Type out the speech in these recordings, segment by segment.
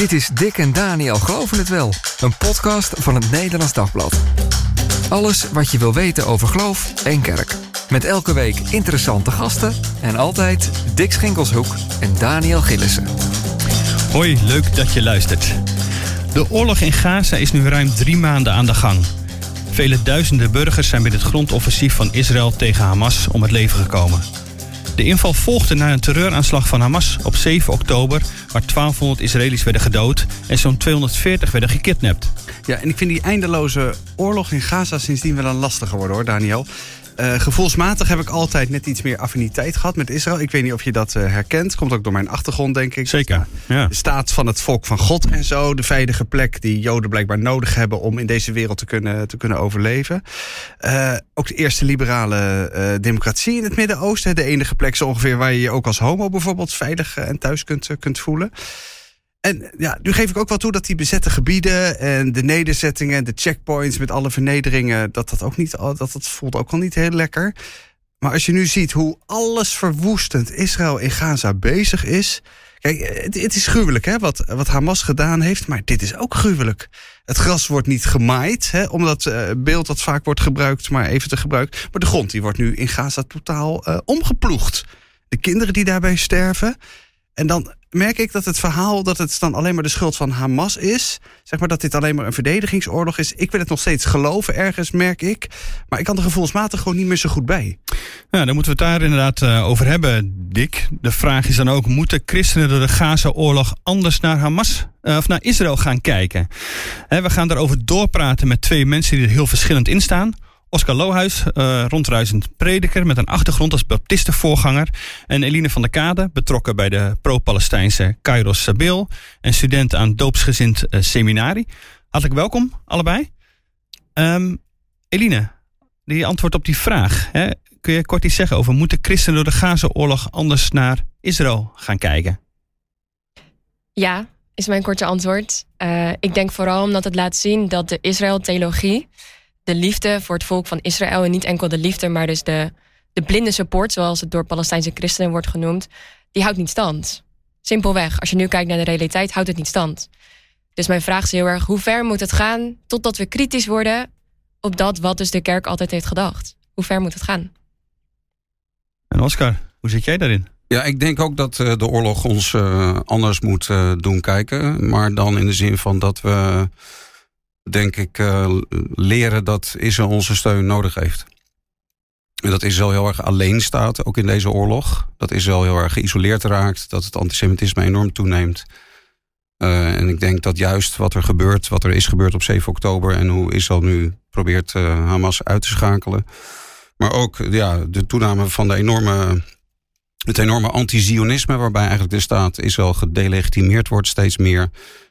Dit is Dick en Daniel Geloven het Wel, een podcast van het Nederlands Dagblad. Alles wat je wil weten over geloof en kerk. Met elke week interessante gasten en altijd Dick Schinkelshoek en Daniel Gillissen. Hoi, leuk dat je luistert. De oorlog in Gaza is nu ruim drie maanden aan de gang. Vele duizenden burgers zijn bij het grondoffensief van Israël tegen Hamas om het leven gekomen. De inval volgde na een terreuraanslag van Hamas op 7 oktober, waar 1200 Israëli's werden gedood en zo'n 240 werden gekidnapt. Ja, en ik vind die eindeloze oorlog in Gaza sindsdien wel een lastige worden hoor, Daniel. Uh, gevoelsmatig heb ik altijd net iets meer affiniteit gehad met Israël. Ik weet niet of je dat uh, herkent. Komt ook door mijn achtergrond, denk ik. Zeker. Ja. De staat van het volk van God en zo. De veilige plek die Joden blijkbaar nodig hebben om in deze wereld te kunnen, te kunnen overleven. Uh, ook de eerste liberale democratie in het Midden-Oosten. De enige plek zo ongeveer waar je je ook als homo bijvoorbeeld veilig en thuis kunt, kunt voelen. En ja, nu geef ik ook wel toe dat die bezette gebieden en de nederzettingen, de checkpoints met alle vernederingen, dat dat ook niet, dat dat voelt ook al niet heel lekker. Maar als je nu ziet hoe alles verwoestend Israël in Gaza bezig is. Kijk, het, het is gruwelijk hè, wat, wat Hamas gedaan heeft, maar dit is ook gruwelijk. Het gras wordt niet gemaaid, hè, omdat uh, beeld dat vaak wordt gebruikt, maar even te gebruikt. Maar de grond die wordt nu in Gaza totaal uh, omgeploegd. De kinderen die daarbij sterven. En dan merk ik dat het verhaal dat het dan alleen maar de schuld van Hamas is. Zeg maar dat dit alleen maar een verdedigingsoorlog is. Ik wil het nog steeds geloven ergens, merk ik. Maar ik kan er gevoelsmatig gewoon niet meer zo goed bij. Nou, dan moeten we het daar inderdaad uh, over hebben, Dick. De vraag is dan ook: moeten christenen door de Gaza-oorlog anders naar Hamas uh, of naar Israël gaan kijken? We gaan daarover doorpraten met twee mensen die er heel verschillend in staan. Oscar Lohuis, uh, rondreizend prediker met een achtergrond als baptistenvoorganger. En Eline van der Kade, betrokken bij de pro-Palestijnse Kairos Sabil. En student aan doopsgezind uh, seminari. Hartelijk welkom, allebei. Um, Eline, die antwoord op die vraag. Hè, kun je kort iets zeggen over... moeten christenen door de Gaza-oorlog anders naar Israël gaan kijken? Ja, is mijn korte antwoord. Uh, ik denk vooral omdat het laat zien dat de Israël-theologie de liefde voor het volk van Israël. En niet enkel de liefde, maar dus de, de blinde support, zoals het door Palestijnse christenen wordt genoemd, die houdt niet stand. Simpelweg, als je nu kijkt naar de realiteit, houdt het niet stand. Dus mijn vraag is heel erg: hoe ver moet het gaan totdat we kritisch worden op dat wat dus de kerk altijd heeft gedacht? Hoe ver moet het gaan? En Oscar, hoe zit jij daarin? Ja, ik denk ook dat uh, de oorlog ons uh, anders moet uh, doen kijken. Maar dan in de zin van dat we denk ik, uh, leren dat Israël onze steun nodig heeft. En dat Israël heel erg alleen staat, ook in deze oorlog. Dat Israël heel erg geïsoleerd raakt. Dat het antisemitisme enorm toeneemt. Uh, en ik denk dat juist wat er gebeurt, wat er is gebeurd op 7 oktober... en hoe Israël nu probeert uh, Hamas uit te schakelen... maar ook ja, de toename van de enorme, het enorme anti-Zionisme... waarbij eigenlijk de staat Israël gedelegitimeerd wordt steeds meer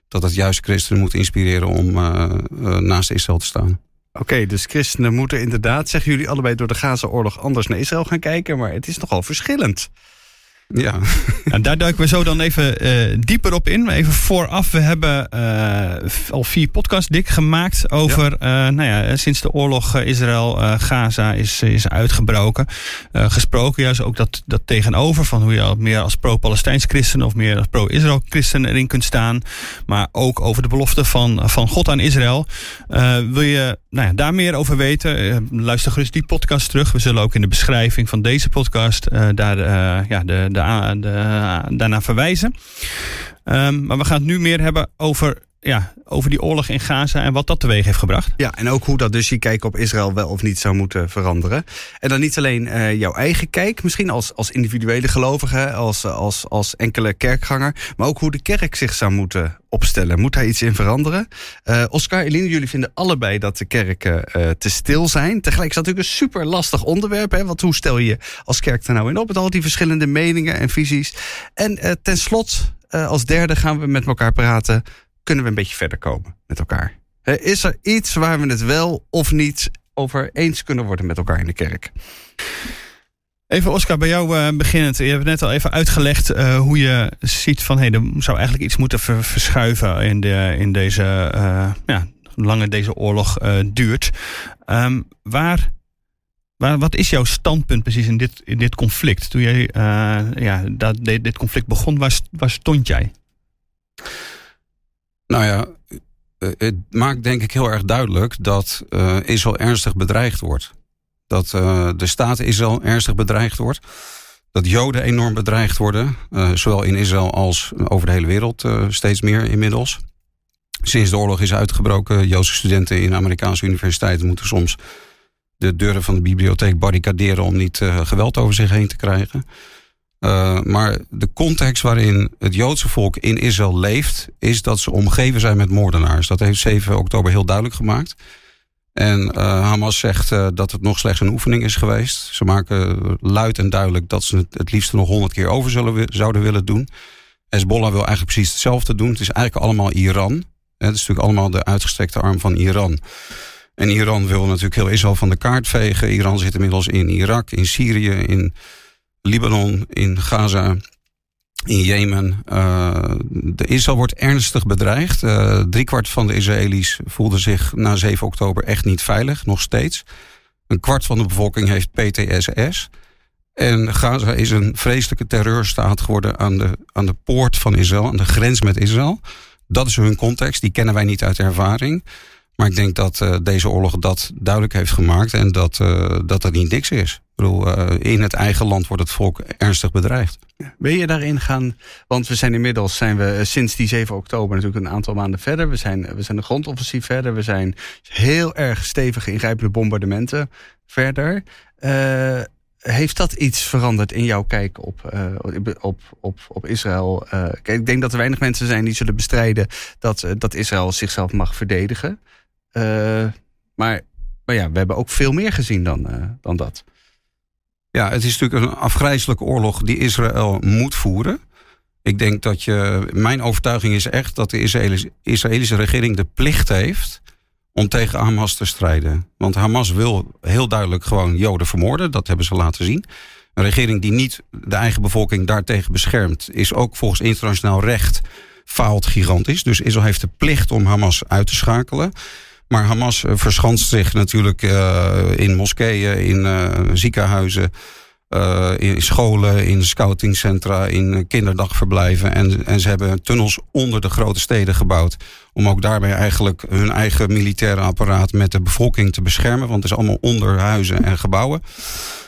dat het juist christenen moet inspireren om uh, uh, naast Israël te staan. Oké, dus christenen moeten inderdaad, zeggen jullie allebei, door de Gaza-oorlog anders naar Israël gaan kijken, maar het is nogal verschillend. Ja. En daar duiken we zo dan even uh, dieper op in. Even vooraf, we hebben uh, al vier podcasts dik gemaakt over, ja. Uh, nou ja, sinds de oorlog Israël-Gaza is, is uitgebroken. gesproken juist ook dat, dat tegenover van hoe je al meer als pro-Palestijns christen of meer als pro-Israël christen erin kunt staan. Maar ook over de belofte van, van God aan Israël. wil je nou ja, daar meer over weten? luister gerust die podcast terug. We zullen ook in de beschrijving van deze podcast daar ja, de, de de, de, daarna verwijzen. Um, maar we gaan het nu meer hebben over ja, over die oorlog in Gaza en wat dat teweeg heeft gebracht. Ja, en ook hoe dat dus je kijk op Israël wel of niet zou moeten veranderen. En dan niet alleen uh, jouw eigen kijk, misschien als, als individuele gelovige, als, als, als enkele kerkganger, maar ook hoe de kerk zich zou moeten opstellen. Moet daar iets in veranderen? Uh, Oscar, Eline, jullie vinden allebei dat de kerken uh, te stil zijn. Tegelijk is dat natuurlijk een super lastig onderwerp. Hè? Want hoe stel je als kerk er nou in op met al die verschillende meningen en visies? En ten slotte, als derde gaan we met elkaar praten kunnen we een beetje verder komen met elkaar? Is er iets waar we het wel of niet over eens kunnen worden met elkaar in de kerk? Even Oscar, bij jou uh, beginnend. Je hebt net al even uitgelegd uh, hoe je ziet van... Hey, er zou eigenlijk iets moeten ver verschuiven in, de, in deze... Uh, ja, lange deze oorlog duurt. Um, waar, waar, wat is jouw standpunt precies in dit, in dit conflict? Toen jij ja, dat, dit conflict begon, waar, waar stond jij? Nou ja, eh, het maakt denk ik heel erg duidelijk dat uh, Israël ernstig bedreigd wordt. Dat uh, de staat Israël ernstig bedreigd wordt. Dat Joden enorm bedreigd worden. zowel in Israël als over de hele wereld steeds meer inmiddels. Sinds de oorlog is uitgebroken, Joodse studenten in Amerikaanse universiteiten moeten soms de deuren van de bibliotheek barricaderen om niet geweld over zich heen te krijgen. Uh, maar de context waarin het Joodse volk in Israël leeft, is dat ze omgeven zijn met moordenaars. Dat heeft 7 oktober heel duidelijk gemaakt. En uh, Hamas zegt uh, dat het nog slechts een oefening is geweest. Ze maken luid en duidelijk dat ze het het liefst nog honderd keer over zullen, zouden willen doen. Hezbollah wil eigenlijk precies hetzelfde doen. Het is eigenlijk allemaal Iran. Het is natuurlijk allemaal de uitgestrekte arm van Iran. En Iran wil natuurlijk heel Israël van de kaart vegen. Iran zit inmiddels in Irak, in Syrië, in Libanon, in Gaza, in Jemen. Uh, de Israël wordt ernstig bedreigd. Uh, driekwart van de Israëli's voelde zich na 7 oktober echt niet veilig, nog steeds. Een kwart van de bevolking heeft PTSS. En Gaza is een vreselijke terreurstaat geworden aan de, aan de poort van Israël, aan de grens met Israël. Dat is hun context, die kennen wij niet uit ervaring. Maar ik denk dat uh, deze oorlog dat duidelijk heeft gemaakt en dat, uh, dat dat niet niks is. Ik bedoel, uh, in het eigen land wordt het volk ernstig bedreigd. Wil je daarin gaan? Want we zijn inmiddels zijn we sinds die 7 oktober natuurlijk een aantal maanden verder. We zijn, we zijn de grondoffensief verder. We zijn heel erg stevige ingrijpende bombardementen verder. heeft dat iets veranderd in jouw kijk op, op, op, op Israël? ik denk dat er weinig mensen zijn die zullen bestrijden dat, dat Israël zichzelf mag verdedigen. Uh, maar, maar ja, we hebben ook veel meer gezien dan, uh, dan dat. Ja, het is natuurlijk een afgrijzelijke oorlog die Israël moet voeren. Ik denk dat je. Mijn overtuiging is echt dat de Israëlische regering de plicht heeft om tegen Hamas te strijden. Want Hamas wil heel duidelijk gewoon Joden vermoorden. Dat hebben ze laten zien. Een regering die niet de eigen bevolking daartegen beschermt, is ook volgens internationaal recht faalt gigantisch. Dus Israël heeft de plicht om Hamas uit te schakelen. Maar Hamas eh, verschanst zich natuurlijk uh, in moskeeën, in uh, ziekenhuizen, in scholen, in scoutingcentra, in kinderdagverblijven. En, en ze hebben tunnels onder de grote steden gebouwd. Om ook daarbij eigenlijk hun eigen militaire apparaat met de bevolking te beschermen. Want het is allemaal onder huizen en gebouwen.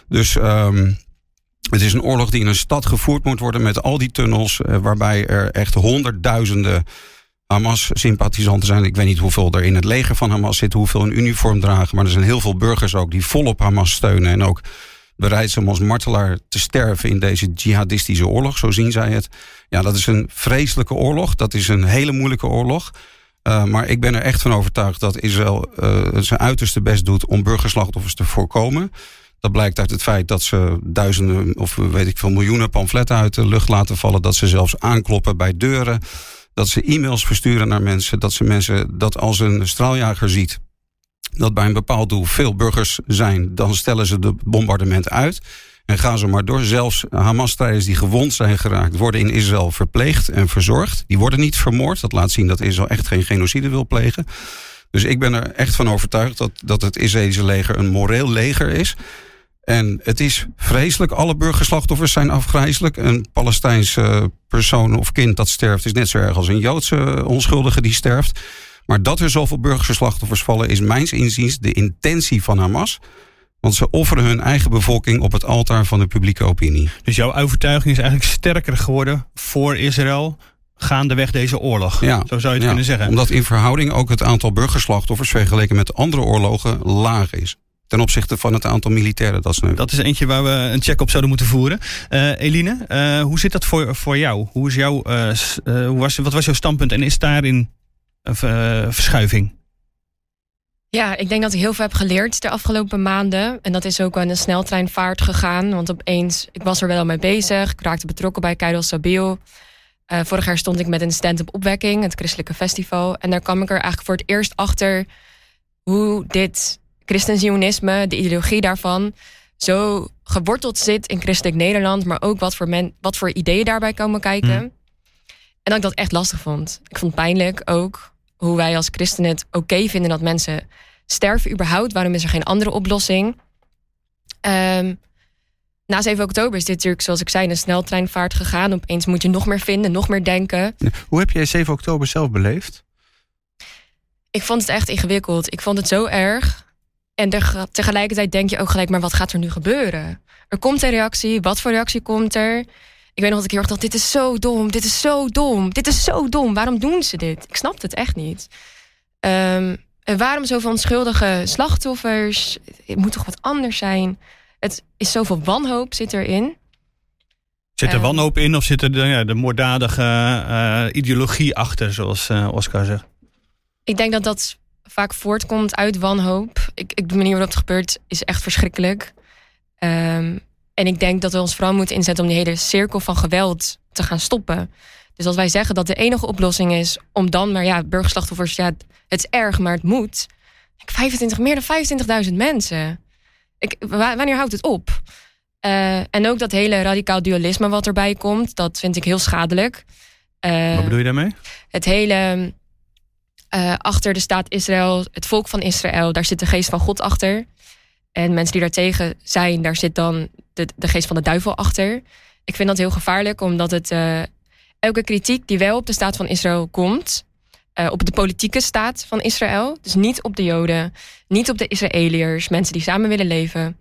Dus um, het is een oorlog die in een stad gevoerd moet worden met al die tunnels. waarbij er echt honderdduizenden Hamas-sympathisanten zijn. Ik weet niet hoeveel er in het leger van Hamas zitten, hoeveel een uniform dragen. Maar er zijn heel veel burgers ook die volop Hamas steunen. En ook bereid zijn om als martelaar te sterven in deze jihadistische oorlog. Zo zien zij het. Ja, dat is een vreselijke oorlog. Dat is een hele moeilijke oorlog. Uh, maar ik ben er echt van overtuigd dat Israël uh, zijn uiterste best doet om burgerslachtoffers te voorkomen. Dat blijkt uit het feit dat ze duizenden of weet ik veel miljoenen pamfletten uit de lucht laten vallen. Dat ze zelfs aankloppen bij deuren dat ze e-mails versturen naar mensen, dat ze mensen dat als een straaljager ziet, dat bij een bepaald doel veel burgers zijn, dan stellen ze de bombardement uit. En gaan ze maar door. Zelfs Hamas-strijders die gewond zijn geraakt, worden in Israël verpleegd en verzorgd. Die worden niet vermoord. Dat laat zien dat Israël echt geen genocide wil plegen. Dus ik ben er echt van overtuigd dat, dat het Israëlische leger een moreel leger is. En het is vreselijk. Alle burgerslachtoffers zijn afgrijzelijk. Een Palestijnse persoon of kind dat sterft is net zo erg als een Joodse onschuldige die sterft. Maar dat er zoveel burgerslachtoffers vallen is mijns inziens de intentie van Hamas. Want ze offeren hun eigen bevolking op het altaar van de publieke opinie. Dus jouw overtuiging is eigenlijk sterker geworden voor Israël gaandeweg deze oorlog. Ja, Zo zou je het ja, kunnen zeggen. Omdat in verhouding ook het aantal burgerslachtoffers vergeleken met andere oorlogen laag is ten opzichte van het aantal militairen dat sneuvelt. Dat is eentje waar we een check op zouden moeten voeren. Uh, Eline, uh, hoe zit dat voor, voor jou? Hoe is jouw, uh, hoe was, wat was jouw standpunt en is daarin een verschuiving? Ja, ik denk dat ik heel veel heb geleerd de afgelopen maanden. En dat is ook aan een sneltreinvaart gegaan. Want opeens, ik was er wel mee bezig. Ik raakte betrokken bij Keidel Sabiel. vorig jaar stond ik met een stand-up opwekking, het christelijke festival. En daar kwam ik er eigenlijk voor het eerst achter hoe dit christenzionisme, de ideologie daarvan, zo geworteld zit in christelijk Nederland, maar ook wat voor, men, wat voor ideeën daarbij komen kijken. Hmm. En dat ik dat echt lastig vond. Ik vond het pijnlijk ook hoe wij als christenen het oké vinden dat mensen sterven überhaupt. Waarom is er geen andere oplossing? Um, na 7 oktober is dit natuurlijk, zoals ik zei, een sneltreinvaart gegaan. Opeens moet je nog meer vinden, nog meer denken. Hoe heb jij 7 oktober zelf beleefd? Ik vond het echt ingewikkeld. Ik vond het zo erg. En tegelijkertijd denk je ook gelijk, maar wat gaat er nu gebeuren? Er komt een reactie. Wat voor reactie komt er? Ik weet nog dat ik heel erg dacht, dit is zo dom, dit is zo dom, dit is zo dom. Waarom doen ze dit? Ik snapte het echt niet. Um, en waarom zoveel onschuldige slachtoffers? Het moet toch wat anders zijn? Het is zoveel wanhoop zit erin. Zit er wanhoop in of zit er de, ja, de moorddadige uh, ideologie achter, zoals uh, Oscar zegt? Ik denk dat dat vaak voortkomt uit wanhoop. Ik, ik, de manier waarop het gebeurt is echt verschrikkelijk. Um, en ik denk dat we ons vooral moeten inzetten om die hele cirkel van geweld te gaan stoppen. Dus als wij zeggen dat de enige oplossing is om dan maar ja, burgerslachtoffers, ja, het is erg, maar het moet. 25, meer dan 25.000 mensen. Ik, wanneer houdt het op? Uh, en ook dat hele radicaal dualisme wat erbij komt, dat vind ik heel schadelijk. Uh, wat bedoel je daarmee? Het hele uh, achter de staat Israël, het volk van Israël, daar zit de geest van God achter. En mensen die daartegen zijn, daar zit dan de, de geest van de duivel achter. Ik vind dat heel gevaarlijk, omdat het elke kritiek die wel op de staat van Israël komt, uh, op de politieke staat van Israël, dus niet op de Joden, niet op de Israëliërs, mensen die samen willen leven,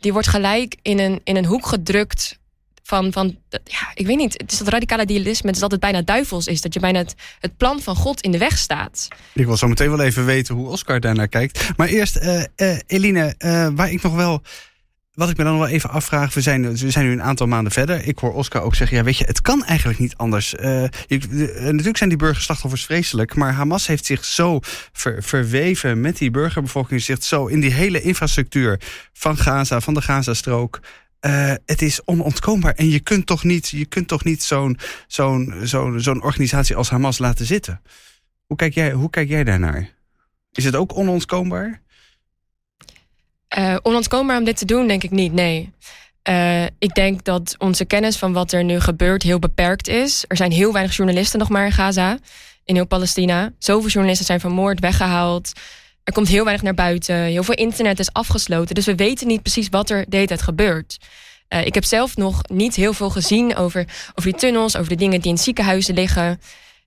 die wordt gelijk in een, in een hoek gedrukt van, van ja, ik weet niet, het is dat radicale idealisme, het is dat het bijna duivels is, dat je bijna het, het plan van God in de weg staat. Ik wil zo meteen wel even weten hoe Oscar daarnaar kijkt. Maar eerst, uh, Eline, waar ik nog wel wat ik me dan wel even afvraag, we zijn, we zijn nu een aantal maanden verder. Ik hoor Oscar ook zeggen, ja weet je, het kan eigenlijk niet anders. Natuurlijk zijn die burgerslachtoffers vreselijk, maar Hamas heeft zich zo verweven met die burgerbevolking, zich zo in die hele infrastructuur van Gaza, van de Gazastrook. Uh, het is onontkoombaar. En je kunt toch niet, je kunt toch niet zo'n zo'n zo'n zo'n organisatie als Hamas laten zitten. Hoe kijk, jij, hoe kijk jij daarnaar? Is het ook onontkoombaar? Uh, onontkoombaar om dit te doen, denk ik niet, nee. Uh, ik denk dat onze kennis van wat er nu gebeurt heel beperkt is. Er zijn heel weinig journalisten nog maar in Gaza, in heel Palestina. Zoveel journalisten zijn vermoord, weggehaald. Er komt heel weinig naar buiten. Heel veel internet is afgesloten. Dus we weten niet precies wat er de hele gebeurt. Uh, ik heb zelf nog niet heel veel gezien over, over die tunnels, over de dingen die in ziekenhuizen liggen.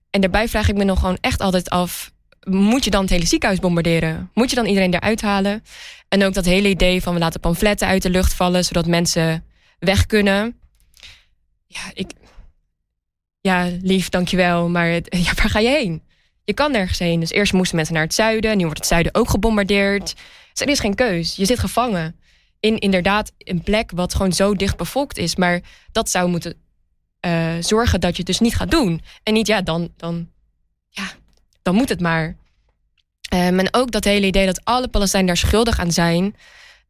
En daarbij vraag ik me nog gewoon echt altijd af: moet je dan het hele ziekenhuis bombarderen? Moet je dan iedereen eruit halen? En ook dat hele idee van we laten pamfletten uit de lucht vallen, zodat mensen weg kunnen. Ja, ik. Ja, lief, dankjewel. Maar ja, waar ga je heen? Je kan nergens heen. Dus eerst moesten mensen naar het zuiden. Nu wordt het zuiden ook gebombardeerd. Dus er is geen keus. Je zit gevangen. In inderdaad een plek wat gewoon zo dicht bevolkt is. Maar dat zou moeten uh, zorgen dat je het dus niet gaat doen. En niet, ja, dan, dan, ja, dan moet het maar. Um, en ook dat hele idee dat alle Palestijnen daar schuldig aan zijn.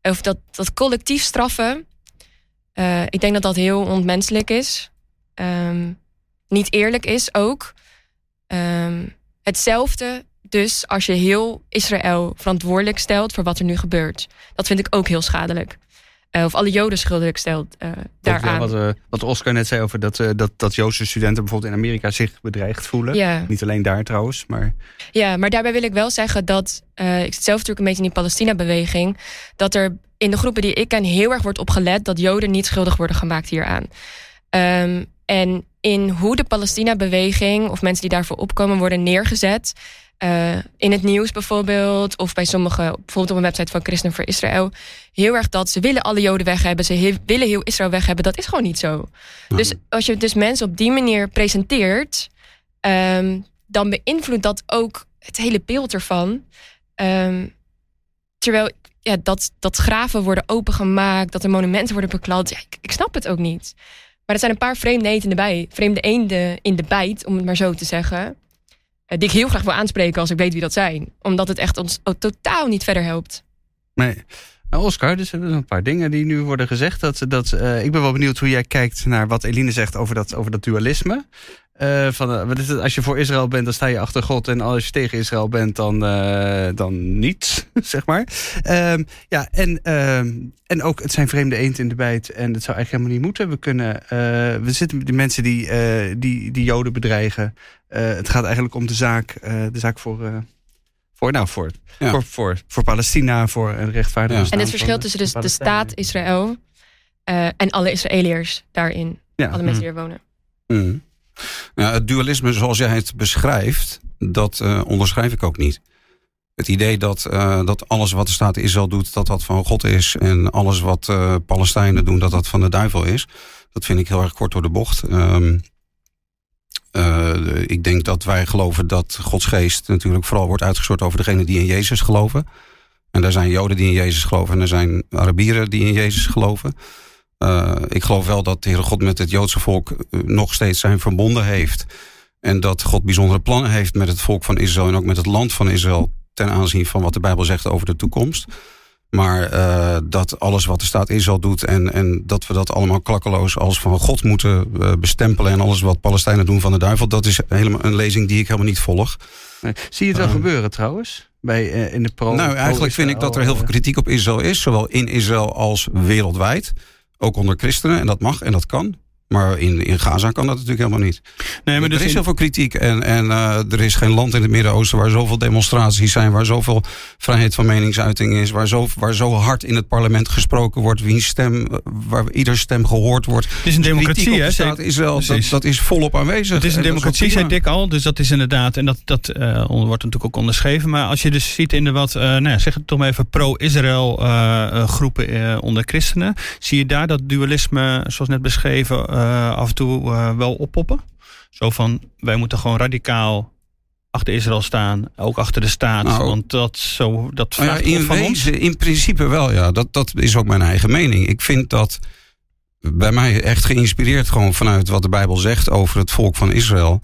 Of dat, dat collectief straffen. Uh, ik denk dat dat heel onmenselijk is. Um, niet eerlijk is ook. Um, hetzelfde dus als je heel Israël verantwoordelijk stelt voor wat er nu gebeurt. Dat vind ik ook heel schadelijk. Uh, of alle Joden schuldig stelt uh, daaraan. wat, uh, wat, Oscar net zei over dat, dat, dat Joodse studenten bijvoorbeeld in Amerika zich bedreigd voelen. Ja. Niet alleen daar trouwens, maar... Ja, maar daarbij wil ik wel zeggen dat... ik zit zelf natuurlijk een beetje in die Palestina-beweging... dat er in de groepen die ik ken heel erg wordt opgelet... dat Joden niet schuldig worden gemaakt hieraan. Um, en in hoe de Palestina-beweging... of mensen die daarvoor opkomen worden neergezet... Uh, in het nieuws bijvoorbeeld, of bij sommige, bijvoorbeeld op een website van Christen voor Israël, heel erg dat ze willen alle Joden weg hebben, ze willen heel Israël weg hebben. Dat is gewoon niet zo. Dus als je dus mensen op die manier presenteert, um, dan beïnvloedt dat ook het hele beeld ervan. Um, terwijl ja, dat, dat graven worden opengemaakt, dat er monumenten worden beklad. Ja, ik, ik, snap het ook niet. Maar er zijn een paar vreemde eenden in de, bij, vreemde eenden in de bijt, om het maar zo te zeggen. Eh, die ik heel graag wil aanspreken als ik weet wie dat zijn. Omdat het echt ons totaal niet verder helpt. Nee. Nou, Oscar, dus er zijn een paar dingen die nu worden gezegd. Dat, dat, uh, ik ben wel benieuwd hoe jij kijkt naar wat Eline zegt over dat, over dat dualisme. Uh, van, wat is het, als je voor Israël bent, dan sta je achter God. En als je tegen Israël bent, dan, uh, dan niet, zeg maar. Uh, ja, en, ehm, en ook, het zijn vreemde eend in de bijt. En dat zou eigenlijk helemaal niet moeten. We kunnen, eh, we zitten met die mensen die, die, die Joden bedreigen. het gaat eigenlijk om de zaak, de zaak voor... Voor, nou, voor, ja. voor, voor, voor Palestina, voor een rechtvaardige ja. En het verschil tussen dus de staat Israël en alle Israëliërs daarin. Alle mensen die er wonen. Mm. Ja, het dualisme zoals jij het beschrijft, dat uh, onderschrijf ik ook niet. Het idee dat, uh, dat alles wat de staat Israël doet, dat dat van God is. En alles wat uh, Palestijnen doen, dat dat van de duivel is. Dat vind ik heel erg kort door de bocht. Um, ik denk dat wij geloven dat Gods geest natuurlijk vooral wordt uitgestort over degenen die in Jezus geloven. En er zijn Joden die in Jezus geloven en er zijn Arabieren die in Jezus geloven. Uh, ik geloof wel dat de Heere God met het Joodse volk nog steeds zijn verbonden heeft. En dat God bijzondere plannen heeft met het volk van Israël en ook met het land van Israël ten aanzien van wat de Bijbel zegt over de toekomst. Maar uh, dat alles wat de staat Israël doet en, en dat we dat allemaal klakkeloos als van God moeten uh, bestempelen en alles wat Palestijnen doen van de duivel, dat is helemaal een lezing die ik helemaal niet volg. Zie je het wel uh, gebeuren trouwens? Bij, in de pro, nou, eigenlijk vind ik dat er heel veel kritiek op Israël is, zowel in Israël als wereldwijd. Ook onder christenen, en dat mag en dat kan. Maar in, in Gaza kan dat natuurlijk helemaal niet. Nee, maar er is in... heel veel kritiek. En, en uh, er is geen land in het Midden-Oosten waar zoveel demonstraties zijn. Waar zoveel vrijheid van meningsuiting is. Waar zo, waar zo hard in het parlement gesproken wordt. Wie stem, waar ieder stem gehoord wordt. Het is een democratie, hè? Staat Israël, dat, dat is volop aanwezig. Het is een democratie, zei Dick al. Dus dat is inderdaad. En dat, dat uh, wordt natuurlijk ook onderschreven. Maar als je dus ziet in de wat, uh, nou ja, zeg het toch maar even, pro-Israël groepen onder christenen. Zie je daar dat dualisme, zoals net beschreven af en toe uh, wel oppoppen. Zo van, wij moeten gewoon radicaal achter Israël staan, ook achter de staat. Nou, want dat, zo, dat nou ja, in van wezen, ons. In principe wel, ja. Dat, dat is ook mijn eigen mening. Ik vind dat bij mij echt geïnspireerd gewoon vanuit wat de Bijbel zegt over het volk van Israël.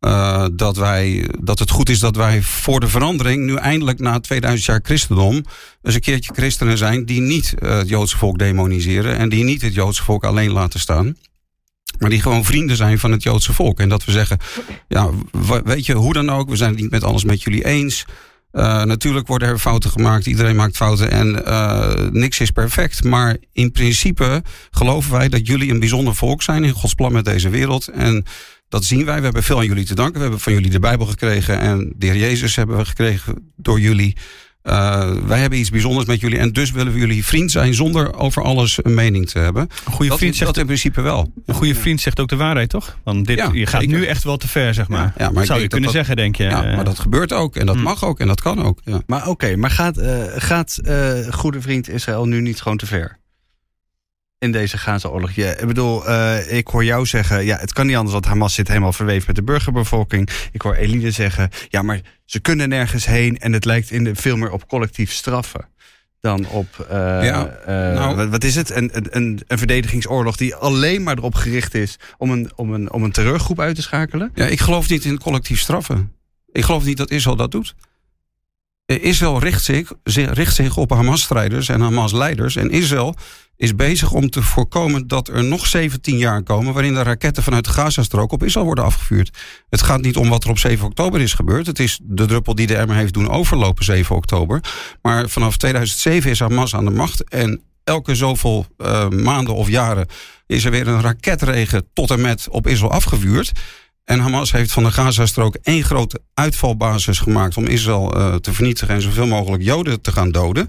Uh, dat, wij, dat het goed is dat wij voor de verandering, nu eindelijk na 2000 jaar christendom, eens een keertje christenen zijn die niet uh, het Joodse volk demoniseren en die niet het Joodse volk alleen laten staan. Maar die gewoon vrienden zijn van het Joodse volk. En dat we zeggen, ja, weet je, hoe dan ook, we zijn het niet met alles met jullie eens. Uh, natuurlijk worden er fouten gemaakt, iedereen maakt fouten en uh, niks is perfect. Maar in principe geloven wij dat jullie een bijzonder volk zijn in Gods plan met deze wereld. En dat zien wij. We hebben veel aan jullie te danken. We hebben van jullie de Bijbel gekregen en de Heer Jezus hebben we gekregen door jullie. Uh, wij hebben iets bijzonders met jullie en dus willen we jullie vriend zijn zonder over alles een mening te hebben. Een goede dat, vriend zegt dat in principe wel. Een goede vriend zegt ook de waarheid, toch? Want dit, ja, je gaat zeker. nu echt wel te ver, zeg maar. Ja, ja maar zou je kunnen dat, zeggen, denk je. Ja, maar dat gebeurt ook en dat mm. mag ook en dat kan ook. Ja. Maar oké, okay, maar gaat, uh, gaat uh, goede vriend Israël nu niet gewoon te ver? in deze Gaza-oorlog. Ja, ik bedoel, uh, ik hoor jou zeggen, ja, het kan niet anders, want Hamas zit helemaal verweven met de burgerbevolking. Ik hoor Eline zeggen, ja, maar ze kunnen nergens heen en het lijkt in de, veel meer op collectief straffen dan op, uh, ja, uh, nou, wat, wat, is het? Een, een, een verdedigingsoorlog die alleen maar erop gericht is om een, om, een, om een terreurgroep uit te schakelen? Ja, ik geloof niet in collectief straffen. Ik geloof niet dat Israël dat doet. Israël richt zich, richt zich op Hamas-strijders en Hamas-leiders. En Israël is bezig om te voorkomen dat er nog 17 jaar komen... waarin de raketten vanuit de Gazastrook op Israël worden afgevuurd. Het gaat niet om wat er op 7 oktober is gebeurd. Het is de druppel die de emmer heeft doen overlopen 7 oktober. Maar vanaf 2007 is Hamas aan de macht... en elke zoveel uh, maanden of jaren is er weer een raketregen tot en met op Israël afgevuurd... En Hamas heeft van de Gazastrook één grote uitvalbasis gemaakt om Israël uh, te vernietigen en zoveel mogelijk Joden te gaan doden.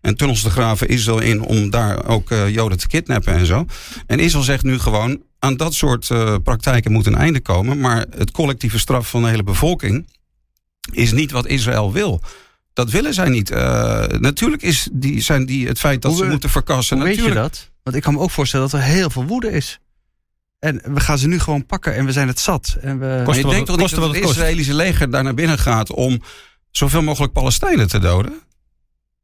En tunnels te graven Israël in om daar ook uh, Joden te kidnappen en zo. En Israël zegt nu gewoon: aan dat soort uh, praktijken moet een einde komen. Maar het collectieve straf van de hele bevolking is niet wat Israël wil. Dat willen zij niet. natuurlijk is die, zijn die het feit dat hoe ze moeten verkassen. Hoe natuurlijk... weet je dat? Want ik kan me ook voorstellen dat er heel veel woede is. En we gaan ze nu gewoon pakken en we zijn het zat. En we... Kost je denkt toch niet dat het, het Israëlische leger daar naar binnen gaat om zoveel mogelijk Palestijnen te doden?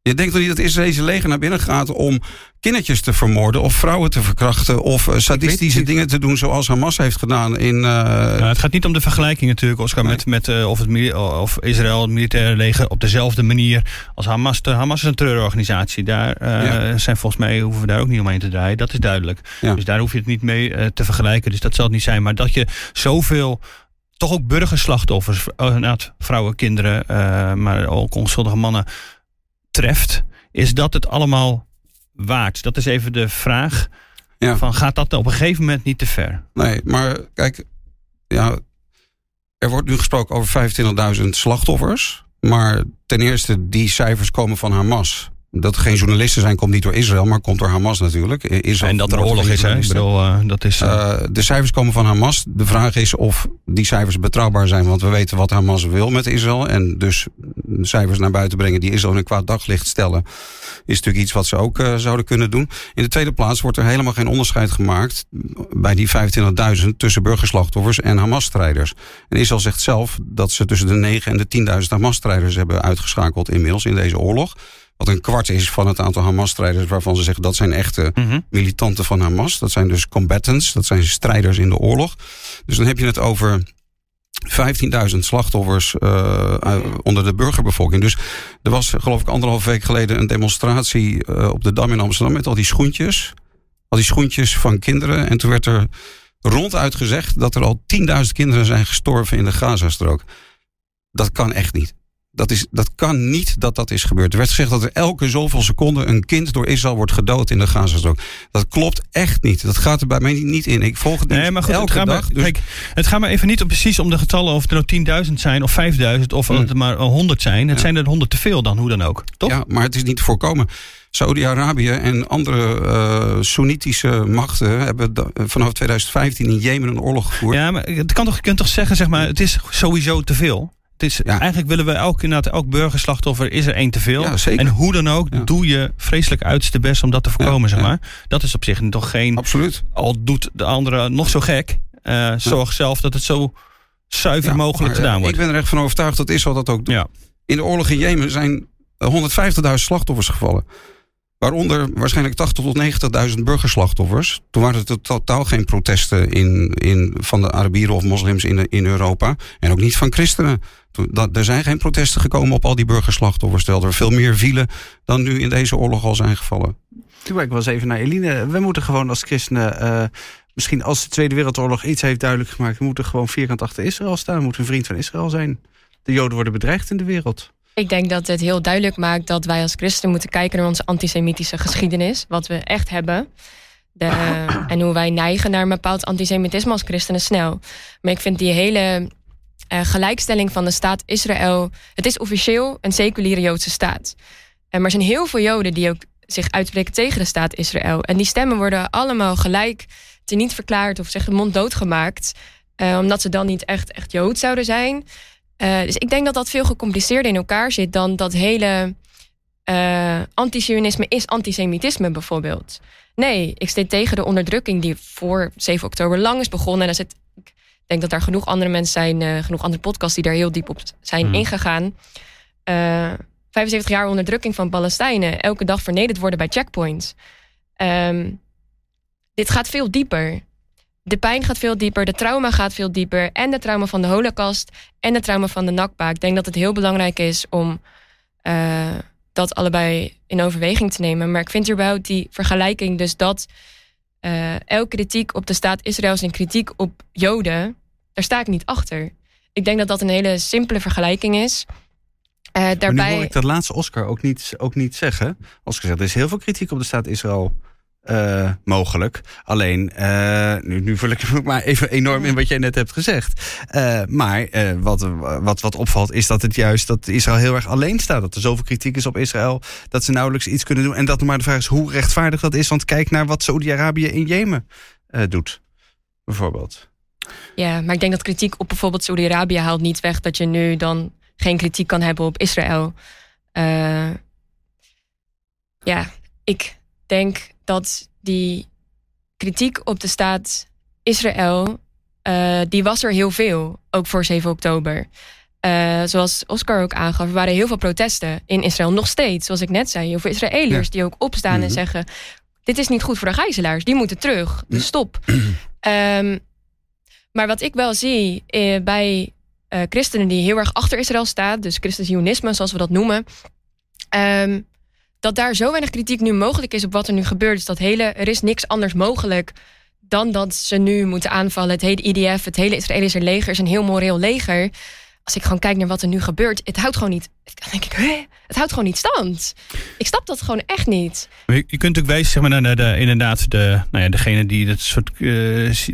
Je denkt toch niet dat Israëlische leger naar binnen gaat om kindertjes te vermoorden of vrouwen te verkrachten of uh, sadistische dingen te doen zoals Hamas heeft gedaan in. Uh... Ja, het gaat niet om de vergelijking natuurlijk, Oscar, nee. met, met uh, of, het, of Israël, het militaire leger op dezelfde manier als Hamas. De Hamas is een terreurorganisatie. Daar ja. zijn volgens mij hoeven we daar ook niet omheen te draaien. Dat is duidelijk. Ja. Dus daar hoef je het niet mee te vergelijken. Dus dat zal het niet zijn. Maar dat je zoveel toch ook burgerslachtoffers, vrouwen, kinderen, maar ook onschuldige mannen treft, is dat het allemaal waard? Dat is even de vraag. Ja. Van, gaat dat op een gegeven moment niet te ver? Nee, maar kijk, ja, er wordt nu gesproken over 25.000 slachtoffers. Maar ten eerste, die cijfers komen van Hamas. Dat er geen journalisten zijn, komt niet door Israël, maar komt door Hamas natuurlijk. Israël en dat er oorlog is, hè? Ik bedoel, uh, dat is. Uh, de cijfers komen van Hamas. De vraag is of die cijfers betrouwbaar zijn, want we weten wat Hamas wil met Israël. En dus cijfers naar buiten brengen die Israël in een kwaad daglicht stellen, is natuurlijk iets wat ze ook zouden kunnen doen. In de tweede plaats wordt er helemaal geen onderscheid gemaakt bij die 25.000 tussen burgerslachtoffers en Hamas-strijders. En Israël zegt zelf dat ze tussen de 9 en de 10.000 Hamas-strijders hebben uitgeschakeld inmiddels in deze oorlog. Wat een kwart is van het aantal Hamas-strijders waarvan ze zeggen dat zijn echte Mhm. militanten van Hamas. Dat zijn dus combatants, dat zijn strijders in de oorlog. Dus dan heb je het over 15.000 slachtoffers uh, onder de burgerbevolking. Dus er was geloof ik anderhalf week geleden een demonstratie uh, op de Dam in Amsterdam met al die schoentjes. Al die schoentjes van kinderen. En toen werd er ronduit gezegd dat er al 10.000 kinderen zijn gestorven in de Gazastrook. Dat kan echt niet. Dat, is, dat kan niet dat dat is gebeurd. Er werd gezegd dat er elke zoveel seconden een kind door Israël wordt gedood in de Gazastrook. Dat klopt echt niet. Dat gaat er bij mij niet in. Ik volg het nee, maar goed, elke het gaat dag. Maar, dus... kijk, het gaat maar even niet om precies om de getallen of er nou 10.000 zijn of 5.000 of het er maar 100 zijn. Het Ja. zijn er 100 te veel dan, hoe dan ook. Toch? Ja, maar het is niet te voorkomen. Saudi-Arabië en andere uh, Soenitische machten hebben da- vanaf 2015 in Jemen een oorlog gevoerd. Ja, maar het kan toch, je kunt toch zeggen, zeg maar, het is sowieso te veel. Het is, Ja. Eigenlijk willen we elk, inderdaad, elk burgerslachtoffer is er één te veel. Ja. En hoe dan ook, Ja. doe je vreselijk uiterste best om dat te voorkomen, zeg maar. Dat is op zich toch geen, Absoluut. al doet de andere nog zo gek, eh, zorg zelf dat het zo zuiver mogelijk maar, gedaan eh, wordt. Ik ben er echt van overtuigd dat Israël dat ook doet. Ja. In de oorlog in Jemen zijn 150.000 slachtoffers gevallen. Waaronder waarschijnlijk 80.000 tot 90.000 burgerslachtoffers. Toen waren er totaal geen protesten in, in, van de Arabieren of moslims in, in Europa. En ook niet van christenen. Dat, er zijn geen protesten gekomen op al die burgerslachtoffers. Terwijl er veel meer vielen dan nu in deze oorlog al zijn gevallen. Toen ik wel eens even naar Eline. We moeten gewoon als christenen. eh, misschien als de Tweede Wereldoorlog iets heeft duidelijk gemaakt. We moeten gewoon vierkant achter Israël staan. We moeten een vriend van Israël zijn. De Joden worden bedreigd in de wereld. Ik denk dat het heel duidelijk maakt dat wij als christenen moeten kijken naar onze antisemitische geschiedenis. Wat we echt hebben. De, en hoe wij neigen naar een bepaald antisemitisme als christenen snel. Maar ik vind die hele eh, gelijkstelling van de staat Israël. Het is officieel een seculiere Joodse staat. En maar er zijn heel veel Joden die ook zich uitspreken tegen de staat Israël. En die stemmen worden allemaal gelijk teniet verklaard of zeggen mond doodgemaakt. eh, omdat ze dan niet echt, echt Jood zouden zijn. Uh, dus ik denk dat dat veel gecompliceerder in elkaar zit dan dat hele uh, antisionisme is antisemitisme bijvoorbeeld. Nee, ik steek tegen de onderdrukking die voor 7 oktober lang is begonnen. En zit, ik denk dat er genoeg andere mensen zijn, uh, genoeg andere podcasts die daar heel diep op zijn hmm. ingegaan. 75 jaar onderdrukking van Palestijnen, elke dag vernederd worden bij checkpoints. Um, dit gaat veel dieper de pijn gaat veel dieper, de trauma gaat veel dieper. En de trauma van de holocaust en de trauma van de Nakba. Ik denk dat het heel belangrijk is om uh, dat allebei in overweging te nemen. Maar ik vind überhaupt die vergelijking dus dat uh, elke kritiek op de staat Israël is een kritiek op Joden. Daar sta ik niet achter. Ik denk dat dat een hele simpele vergelijking is. Uh, daarbij... Maar nu hoor ik dat laatste Oscar ook niet, ook niet zeggen. Oscar zegt, er is heel veel kritiek op de staat Israël uh, mogelijk. Alleen, uh, nu, nu vul ik me maar even enorm in wat jij net hebt gezegd. Uh, maar wat, wat, wat opvalt is dat het juist dat Israël heel erg alleen staat. Dat er zoveel kritiek is op Israël dat ze nauwelijks iets kunnen doen. En dat maar de vraag is hoe rechtvaardig dat is. Want kijk naar wat Saudi-Arabië in Jemen doet, bijvoorbeeld. Ja, maar ik denk dat kritiek op bijvoorbeeld Saudi-Arabië haalt niet weg dat je nu dan geen kritiek kan hebben op Israël. ja, ik denk dat die kritiek op de staat Israël, uh, die was er heel veel, ook voor 7 oktober. Uh, zoals Oscar ook aangaf, er waren heel veel protesten in Israël. Nog steeds, zoals ik net zei. Heel veel Israëliërs ja. die ook opstaan mm -hmm. en zeggen... dit is niet goed voor de gijzelaars, die moeten terug. Dus stop. um, maar wat ik wel zie uh, bij christenen die heel erg achter Israël staan... dus christenzionisme, zoals we dat noemen... Um, dat daar zo weinig kritiek nu mogelijk is op wat er nu gebeurt. Dus dat hele, er is niks anders mogelijk dan dat ze nu moeten aanvallen. Het hele IDF, het hele Israëlische leger is een heel moreel leger. Als ik gewoon kijk naar wat er nu gebeurt, het houdt gewoon niet. Dan denk ik? Het houdt gewoon niet stand. Ik snap dat gewoon echt niet. Je, kunt natuurlijk wijzen zeg maar, naar de, inderdaad de, nou ja, degene die dat soort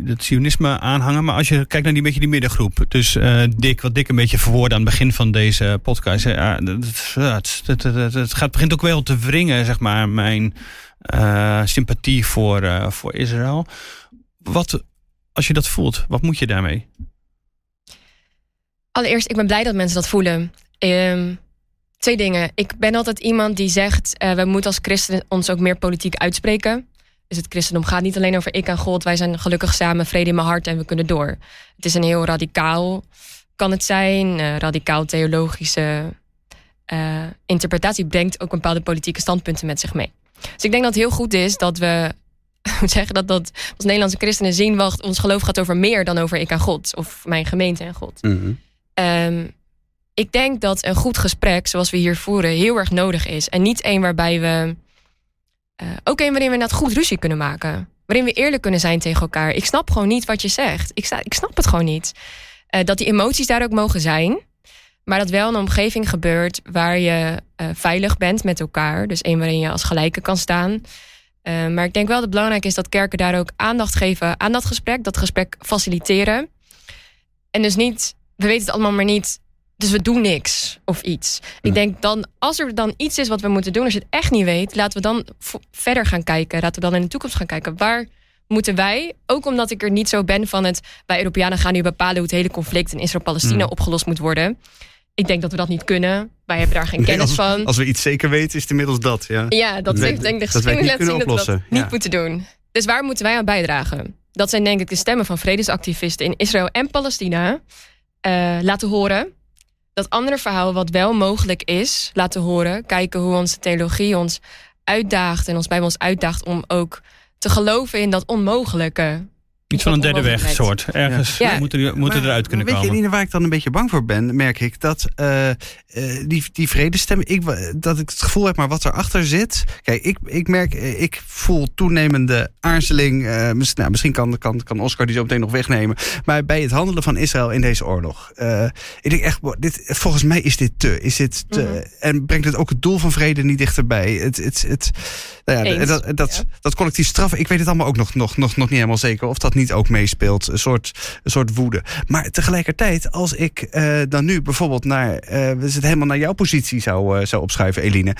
dat sionisme aanhangen. Maar als je kijkt naar die beetje die middengroep. Dus uh, wat Dick een beetje verwoordde aan het begin van deze podcast. Het, het, het, het, gaat, begint ook wel te wringen, zeg maar, mijn uh, sympathie voor, voor Israël. Wat, als je dat voelt, wat moet je daarmee? Allereerst, ik ben blij dat mensen dat voelen. Um, twee dingen. Ik ben altijd iemand die zegt: uh, we moeten als christenen ons ook meer politiek uitspreken. Dus het christendom gaat niet alleen over ik en God. Wij zijn gelukkig samen, vrede in mijn hart en we kunnen door. Het is een heel radicaal, kan het zijn, uh, radicaal theologische uh, interpretatie. Brengt ook bepaalde politieke standpunten met zich mee. Dus ik denk dat het heel goed is dat we zeggen dat, dat als Nederlandse christenen zien, wacht, ons geloof gaat over meer dan over ik en God of mijn gemeente en God. Mm. Um, ik denk dat een goed gesprek, zoals we hier voeren, heel erg nodig is. En niet één waarbij we. Uh, ook één waarin we net goed ruzie kunnen maken. Waarin we eerlijk kunnen zijn tegen elkaar. Ik snap gewoon niet wat je zegt. Ik, ik snap het gewoon niet. Uh, dat die emoties daar ook mogen zijn. Maar dat wel een omgeving gebeurt waar je uh, veilig bent met elkaar. Dus één waarin je als gelijke kan staan. Maar ik denk wel dat het belangrijk is dat kerken daar ook aandacht geven aan dat gesprek. Dat gesprek faciliteren. En dus niet, we weten het allemaal maar niet. Dus we doen niks of iets. Ik denk dan, als er dan iets is wat we moeten doen, als je het echt niet weet, laten we dan verder gaan kijken. Laten we dan in de toekomst gaan kijken. Waar moeten wij, ook omdat ik er niet zo ben van het, wij Europeanen gaan nu bepalen hoe het hele conflict in Israël-Palestina mm. opgelost moet worden. Ik denk dat we dat niet kunnen. Wij hebben daar geen nee, kennis als, van. Als we iets zeker weten, is het inmiddels dat. Ja, ja dat, ik denk de geschiedenis laat zien dat we dat niet moeten doen. Dus waar moeten wij aan bijdragen? Dat zijn denk ik de stemmen van vredesactivisten in Israël en Palestina. Uh, laten horen dat andere verhaal wat wel mogelijk is, laten horen. Kijken hoe onze theologie ons uitdaagt en ons bij ons uitdaagt om ook te geloven in dat onmogelijke. Iets van een derde weg soort. Ergens ja. moeten, ja. moeten eruit kunnen weet komen. Weet je, waar ik dan een beetje bang voor ben, merk ik, dat uh, uh, die, die vredestem, ik, dat ik het gevoel heb, maar wat erachter zit. Kijk, ik, ik merk, ik voel toenemende aarzeling. Uh, misschien, nou, misschien kan, kan, kan Oscar die zo meteen nog wegnemen. Maar bij het handelen van Israël in deze oorlog. ik denk echt, dit, volgens mij is dit te. Is dit te mm -hmm. En brengt het ook het doel van vrede niet dichterbij? Het, het, het, nou ja, dat, dat, ja. dat collectief straffen, ik weet het allemaal ook nog, nog, nog, nog niet helemaal zeker of dat niet ook meespeelt. Een soort, een soort woede. Maar tegelijkertijd, als ik uh, dan nu bijvoorbeeld naar, uh, we zitten helemaal naar jouw positie zou, uh, zou opschuiven, Eline.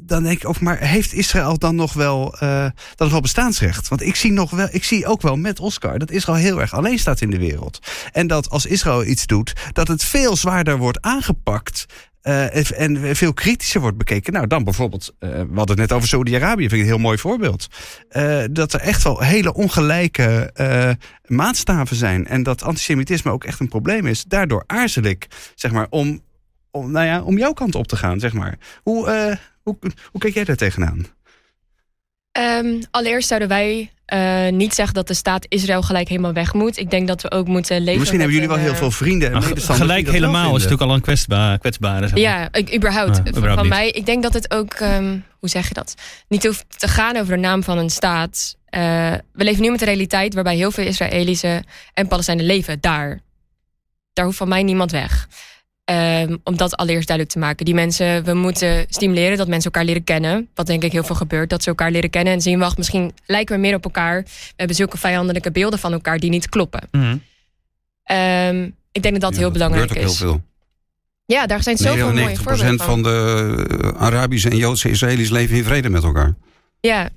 dan denk ik ook, maar heeft Israël dan nog wel, dan nog wel bestaansrecht? Want ik zie, nog wel, ik zie ook wel met Oscar dat Israël heel erg alleen staat in de wereld. En dat als Israël iets doet, dat het veel zwaarder wordt aangepakt Uh, en veel kritischer wordt bekeken. Nou, dan bijvoorbeeld, uh, we hadden het net over Saudi-Arabië, vind ik een heel mooi voorbeeld. Uh, dat er echt wel hele ongelijke maatstaven zijn. En dat antisemitisme ook echt een probleem is. Daardoor aarzel ik, zeg maar, om, om, nou ja, om jouw kant op te gaan, zeg maar. Hoe, hoe, hoe kijk jij daar tegenaan? Um, allereerst zouden wij uh, niet zeggen dat de staat Israël gelijk helemaal weg moet. Ik denk dat we ook moeten leven. Misschien hebben jullie wel heel veel vrienden en medestanders. Gelijk helemaal is natuurlijk al een kwetsbare. kwetsbare zeg ja, ik, überhaupt. Ja, van van mij. Ik denk dat het ook, um, hoe zeg je dat? Niet hoeft te gaan over de naam van een staat. Uh, we leven nu met een realiteit waarbij heel veel Israëlische en Palestijnen leven daar. Daar hoeft van mij niemand weg. Um, om dat allereerst duidelijk te maken. Die mensen, we moeten stimuleren dat mensen elkaar leren kennen. Wat denk ik heel veel gebeurt. Dat ze elkaar leren kennen en zien, wacht, misschien lijken we meer op elkaar. We hebben zulke vijandelijke beelden van elkaar die niet kloppen. Mhm. Mm -hmm. um, ik denk dat dat ja, heel belangrijk is. heel veel. Ja, daar zijn zoveel mooie voorbeelden van. van de Arabische en Joodse Israëli's leven in vrede met elkaar. Ja,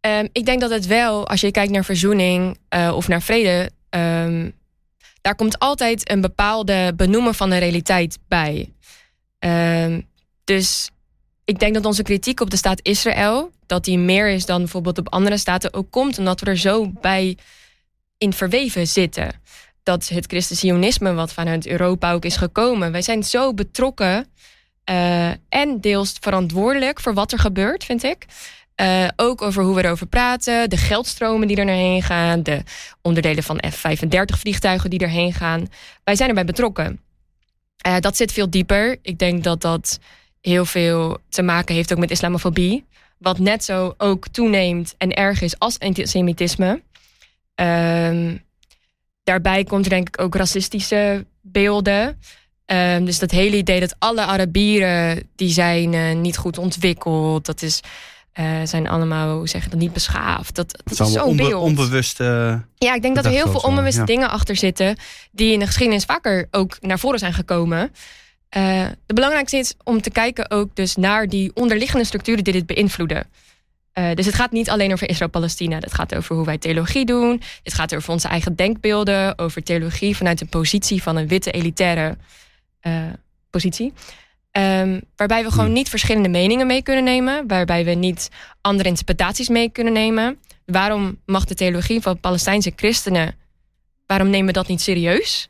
um, ik denk dat het wel, als je kijkt naar verzoening uh, of naar vrede daar komt altijd een bepaalde benoemen van de realiteit bij. Uh, dus ik denk dat onze kritiek op de staat Israël, dat die meer is dan bijvoorbeeld op andere staten, ook komt omdat we er zo bij in verweven zitten. Dat het christensionisme, wat vanuit Europa ook is gekomen, wij zijn zo betrokken uh, en deels verantwoordelijk voor wat er gebeurt, vind ik. Uh, ook over hoe we erover praten, de geldstromen die er naarheen gaan, de onderdelen van F-35 vliegtuigen die erheen gaan. Wij zijn erbij betrokken. Uh, dat zit veel dieper. Ik denk dat dat heel veel te maken heeft ook met islamofobie. Wat net zo ook toeneemt en erg is als antisemitisme. Uh, daarbij komt er denk ik ook racistische denkbeelden. Ehm, dus dat hele idee dat alle Arabieren die zijn eh, niet goed ontwikkeld. Dat is, eh, zijn allemaal, hoe zeg je dat, niet beschaafd. Dat, dat is zo'n beeld. onbewust. eh, Ja, ik denk dat er heel veel onbewuste ja. dingen achter zitten. die in de geschiedenis vaker ook naar voren zijn gekomen. Eh de belangrijkste is om te kijken ook dus naar die onderliggende structuren die dit beïnvloeden. Dus het gaat niet alleen over Israël-Palestina. Het gaat over hoe wij theologie doen. Het gaat over onze eigen denkbeelden. Over theologie vanuit de positie van een witte elitaire positie. Ehm, waarbij we gewoon niet verschillende meningen mee kunnen nemen. Waarbij we niet andere interpretaties mee kunnen nemen. Waarom mag de theologie van Palestijnse christenen... waarom nemen we dat niet serieus?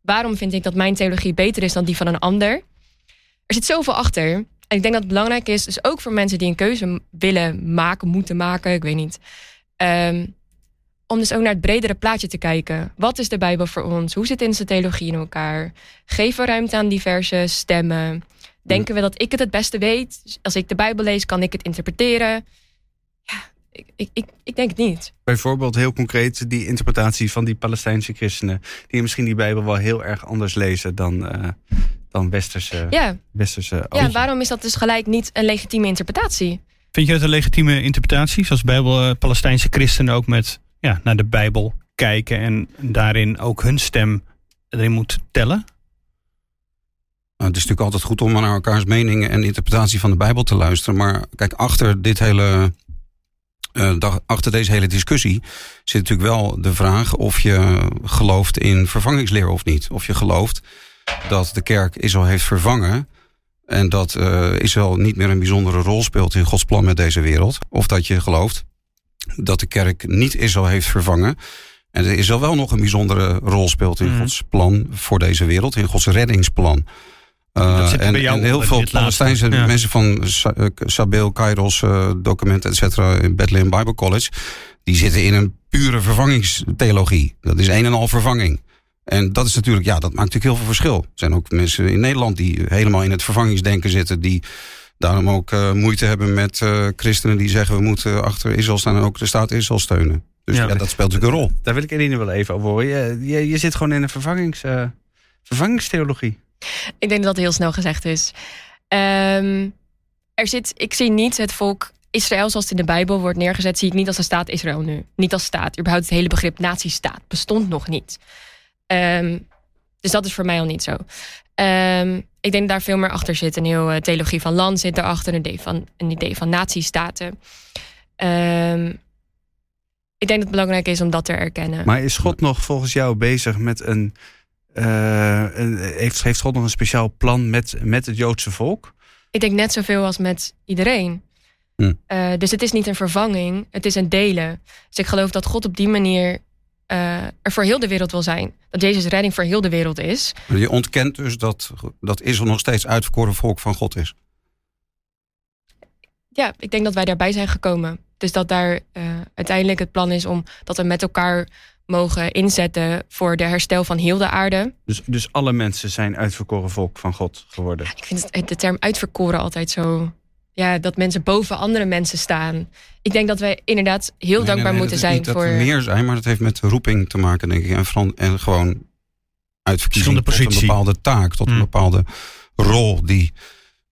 Waarom vind ik dat mijn theologie beter is dan die van een ander? Er zit zoveel achter. En ik denk dat het belangrijk is, dus ook voor mensen die een keuze willen maken, moeten maken, ik weet niet. ehm, om dus ook naar het bredere plaatje te kijken. Wat is de Bijbel voor ons? Hoe zit onze theologie in elkaar? Geven we ruimte aan diverse stemmen? Denken we dat ik het het beste weet? Dus Als ik de Bijbel lees, kan ik het interpreteren? Ja, ik, ik, ik, ik denk het niet. Bijvoorbeeld heel concreet die interpretatie van die Palestijnse christenen. Die misschien die Bijbel wel heel erg anders lezen dan, eh, dan westerse, Ja, westerse ja, waarom is dat dus gelijk niet een legitieme interpretatie? Vind je dat een legitieme interpretatie? Zoals Bijbel, eh, Palestijnse christenen ook met ja, naar de Bijbel kijken en daarin ook hun stem erin moet tellen? Nou, het is natuurlijk altijd goed om naar elkaars meningen en interpretatie van de Bijbel te luisteren. Maar kijk, achter dit hele. dag- achter deze hele discussie zit natuurlijk wel de vraag of je gelooft in vervangingsleer of niet. Of je gelooft dat de kerk Israël heeft vervangen. En dat eh, Israël niet meer een bijzondere rol speelt in Gods plan met deze wereld. Of dat je gelooft dat de kerk niet Israël heeft vervangen. En er Israël wel nog een bijzondere rol speelt in Mhm. Gods plan voor deze wereld. In Gods reddingsplan. Uh, zit en, heel veel Palestijnse ja. mensen van eh, Sabeel, Kairos, eh, documenten, et cetera, in Bethlehem Bible College, die zitten in een pure vervangingstheologie. Dat is een en al vervanging. En dat is natuurlijk, ja, dat maakt natuurlijk heel veel verschil. Er zijn ook mensen in Nederland die helemaal in het vervangingsdenken zitten, die daarom ook eh, moeite hebben met eh, christenen die zeggen we moeten achter Israël staan en ook de staat Israël steunen. Dus Ja. ja, dat speelt natuurlijk een rol. Daar wil ik Eline wel even over horen. Je, je, je zit gewoon in een vervangings, eh, vervangingstheologie. Ik denk dat dat heel snel gezegd is. Ehm, er zit, ik zie niet het volk Israël zoals het in de Bijbel wordt neergezet, zie ik niet als de staat Israël nu. Niet als staat. Überhaupt het hele begrip nazistaat bestond nog niet. Ehm, dus dat is voor mij al niet zo. Ehm, ik denk dat daar veel meer achter zit. Een heel eh, theologie van land zit erachter. Een idee van, een idee van nazistaten. Ehm, ik denk dat het belangrijk is om dat te erkennen. Maar is God nog volgens jou bezig met een. eh, een- heeft, heeft God nog een speciaal plan met, met het Joodse volk? Ik denk net zoveel als met iedereen. Hm. Eh, dus het is niet een vervanging, het is een delen. Dus ik geloof dat God op die manier eh, er voor heel de wereld wil zijn. Dat Jezus redding voor heel de wereld is. Maar Je ontkent dus dat, dat Israël nog steeds uitverkoren volk van God is. Ja, ik denk dat wij daarbij zijn gekomen. Dus dat daar eh, uiteindelijk het plan is om dat we met elkaar mogen inzetten voor de herstel van heel de aarde. Dus, dus alle mensen zijn uitverkoren volk van God geworden. Ik vind het, de term uitverkoren altijd zo. Ja, dat mensen boven andere mensen staan. Ik denk dat wij inderdaad heel Nee, dankbaar nee, nee, moeten zijn niet voor. dat we meer zijn, maar dat heeft met roeping te maken, denk ik. En, en gewoon uitverkiezing Verschillende tot een bepaalde taak, tot een Hmm. bepaalde rol die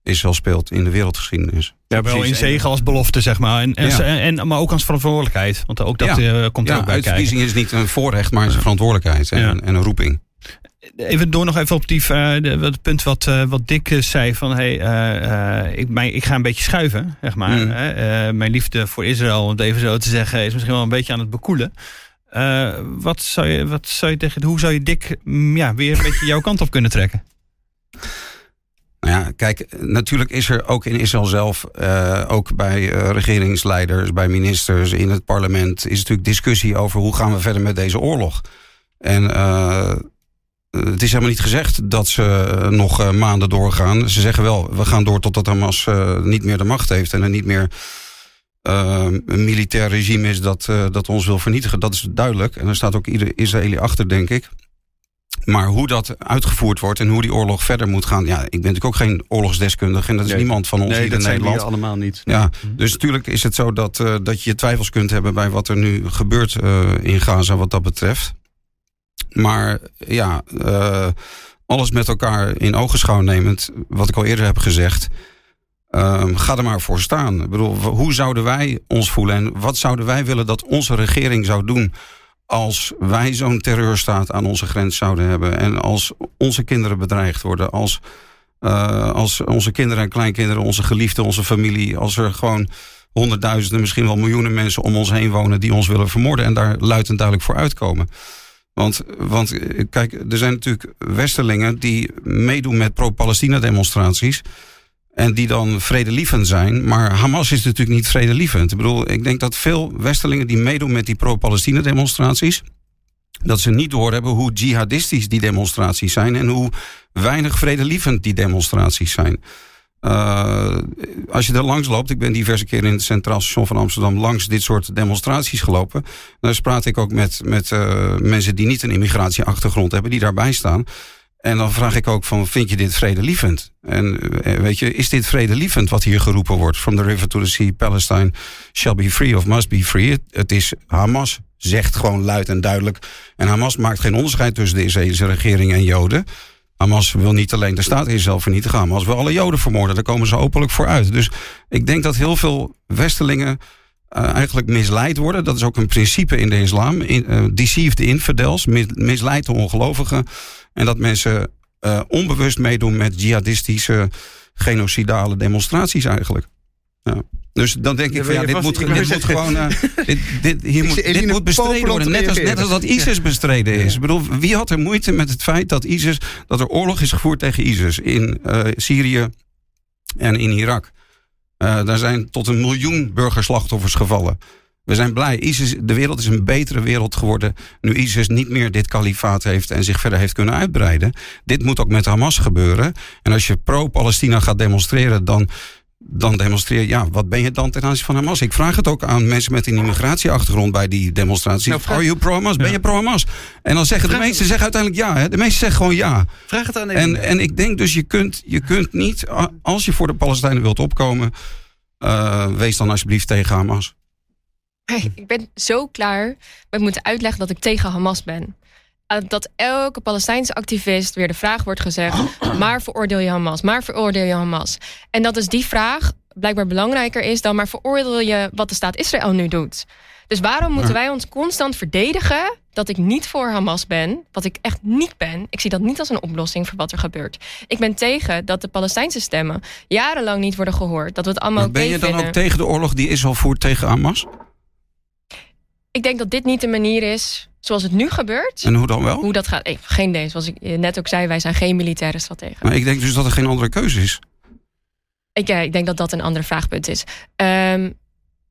Israël speelt in de wereldgeschiedenis. Ja, wel in zegen als belofte, zeg maar. En, en, Ja. en, maar ook als verantwoordelijkheid. Want ook dat Ja. eh, komt er Ja, ook bij kijken. uitverkiezing is niet een voorrecht, maar het is een verantwoordelijkheid en, Ja. en een roeping. Even door nog even op die, eh, het punt wat, eh, wat Dick eh, zei. Van, hey, ik, mijn, ik ga een beetje schuiven, zeg maar. Mm. hè. Mijn liefde voor Israël, om het even zo te zeggen, is misschien wel een beetje aan het bekoelen. Wat zou je, wat zou je tegen, hoe zou je Dick mm, ja, weer een beetje jouw kant op kunnen trekken? Nou ja, kijk, natuurlijk is er ook in Israël zelf, ook bij regeringsleiders, bij ministers, in het parlement, is natuurlijk discussie over hoe gaan we verder met deze oorlog. En het is helemaal niet gezegd dat ze eh, nog eh, maanden doorgaan. Ze zeggen wel, we gaan door totdat Hamas eh, niet meer de macht heeft en er niet meer eh, een militair regime is dat, eh, dat ons wil vernietigen. Dat is duidelijk. En daar staat ook ieder Israëli achter, denk ik. Maar hoe dat uitgevoerd wordt en hoe die oorlog verder moet gaan. Ja, ik ben natuurlijk ook geen oorlogsdeskundige en dat is Nee. niemand van ons Nee, hier dat in zijn Nederland. allemaal niet. Ja, dus natuurlijk is het zo dat, eh, dat je twijfels kunt hebben bij wat er nu gebeurt eh, in Gaza wat dat betreft. Maar ja, uh, alles met elkaar in ogenschouw nemend, wat ik al eerder heb gezegd. Uh, ga er maar voor staan. Ik bedoel, hoe zouden wij ons voelen en wat zouden wij willen dat onze regering zou doen als wij zo'n terreurstaat aan onze grens zouden hebben en als onze kinderen bedreigd worden, als, uh, als onze kinderen en kleinkinderen, onze geliefden, onze familie, als er gewoon honderdduizenden, misschien wel miljoenen mensen om ons heen wonen die ons willen vermoorden en daar luid en duidelijk voor uitkomen. Want, want kijk, er zijn natuurlijk Westerlingen die meedoen met pro-Palestina demonstraties. En die dan vredelievend zijn. Maar Hamas is natuurlijk niet vredelievend. Ik bedoel, ik denk dat veel Westerlingen die meedoen met die pro-Palestina demonstraties. dat ze niet doorhebben hoe jihadistisch die demonstraties zijn. en hoe weinig vredelievend die demonstraties zijn. Uh, als je er langs loopt, ik ben diverse keren in het Centraal Station van Amsterdam langs dit soort demonstraties gelopen. Daar praat ik ook met, met uh, mensen die niet een immigratieachtergrond hebben, die daarbij staan. En dan vraag ik ook van, vind je dit vredelievend? En uh, weet je, is dit vredelievend wat hier geroepen wordt? From the river to the sea, Palestine shall be free of must be free. Het is Hamas, zegt gewoon luid en duidelijk. En Hamas maakt geen onderscheid tussen de Israëlische regering en Joden. Hamas wil niet alleen de staat Israël vernietigen. Hamas wil alle Joden vermoorden. Daar komen ze openlijk voor uit. Dus ik denk dat heel veel Westelingen uh, eigenlijk misleid worden. Dat is ook een principe in de islam. In, uh, deceive the infidels. Mis, misleid de ongelovigen. En dat mensen uh, onbewust meedoen met jihadistische, genocidale demonstraties eigenlijk. Ja. Dus dan denk ik, van, ja, dit, moet, dit moet gewoon. Uh, dit, dit, hier moet, dit moet bestreden worden. Net als, net als dat ISIS bestreden is. Ik bedoel, wie had er moeite met het feit dat ISIS. dat er oorlog is gevoerd tegen ISIS in uh, Syrië en in Irak? Uh, daar zijn tot een miljoen burgerslachtoffers gevallen. We zijn blij. ISIS, de wereld is een betere wereld geworden. nu ISIS niet meer dit kalifaat heeft en zich verder heeft kunnen uitbreiden. Dit moet ook met Hamas gebeuren. En als je pro-Palestina gaat demonstreren, dan dan demonstreer je, ja, wat ben je dan ten aanzien van Hamas? Ik vraag het ook aan mensen met een immigratieachtergrond bij die demonstraties. Nou, Are you pro-Hamas? Ben je pro-Hamas? En dan zeggen de meesten zeggen uiteindelijk ja. Hè? De meesten zeggen gewoon ja. Vraag het aan en, en ik denk dus, je kunt, je kunt niet, als je voor de Palestijnen wilt opkomen, uh, wees dan alsjeblieft tegen Hamas. Hey, ik ben zo klaar met moeten uitleggen dat ik tegen Hamas ben. Uh, dat elke Palestijnse activist weer de vraag wordt gezegd: maar veroordeel je Hamas? Maar veroordeel je Hamas? En dat is die vraag blijkbaar belangrijker is dan maar veroordeel je wat de staat Israël nu doet. Dus waarom moeten wij ons constant verdedigen dat ik niet voor Hamas ben, wat ik echt niet ben? Ik zie dat niet als een oplossing voor wat er gebeurt. Ik ben tegen dat de Palestijnse stemmen jarenlang niet worden gehoord. Dat we het allemaal. Maar ben je dan vinden. ook tegen de oorlog die Israël voert tegen Hamas? Ik denk dat dit niet de manier is zoals het nu gebeurt. En hoe dan wel? Hoe dat gaat, ik, geen idee. Zoals ik net ook zei, wij zijn geen militaire strategen. Maar ik denk dus dat er geen andere keuze is. Ik, ja, ik denk dat dat een ander vraagpunt is. Um,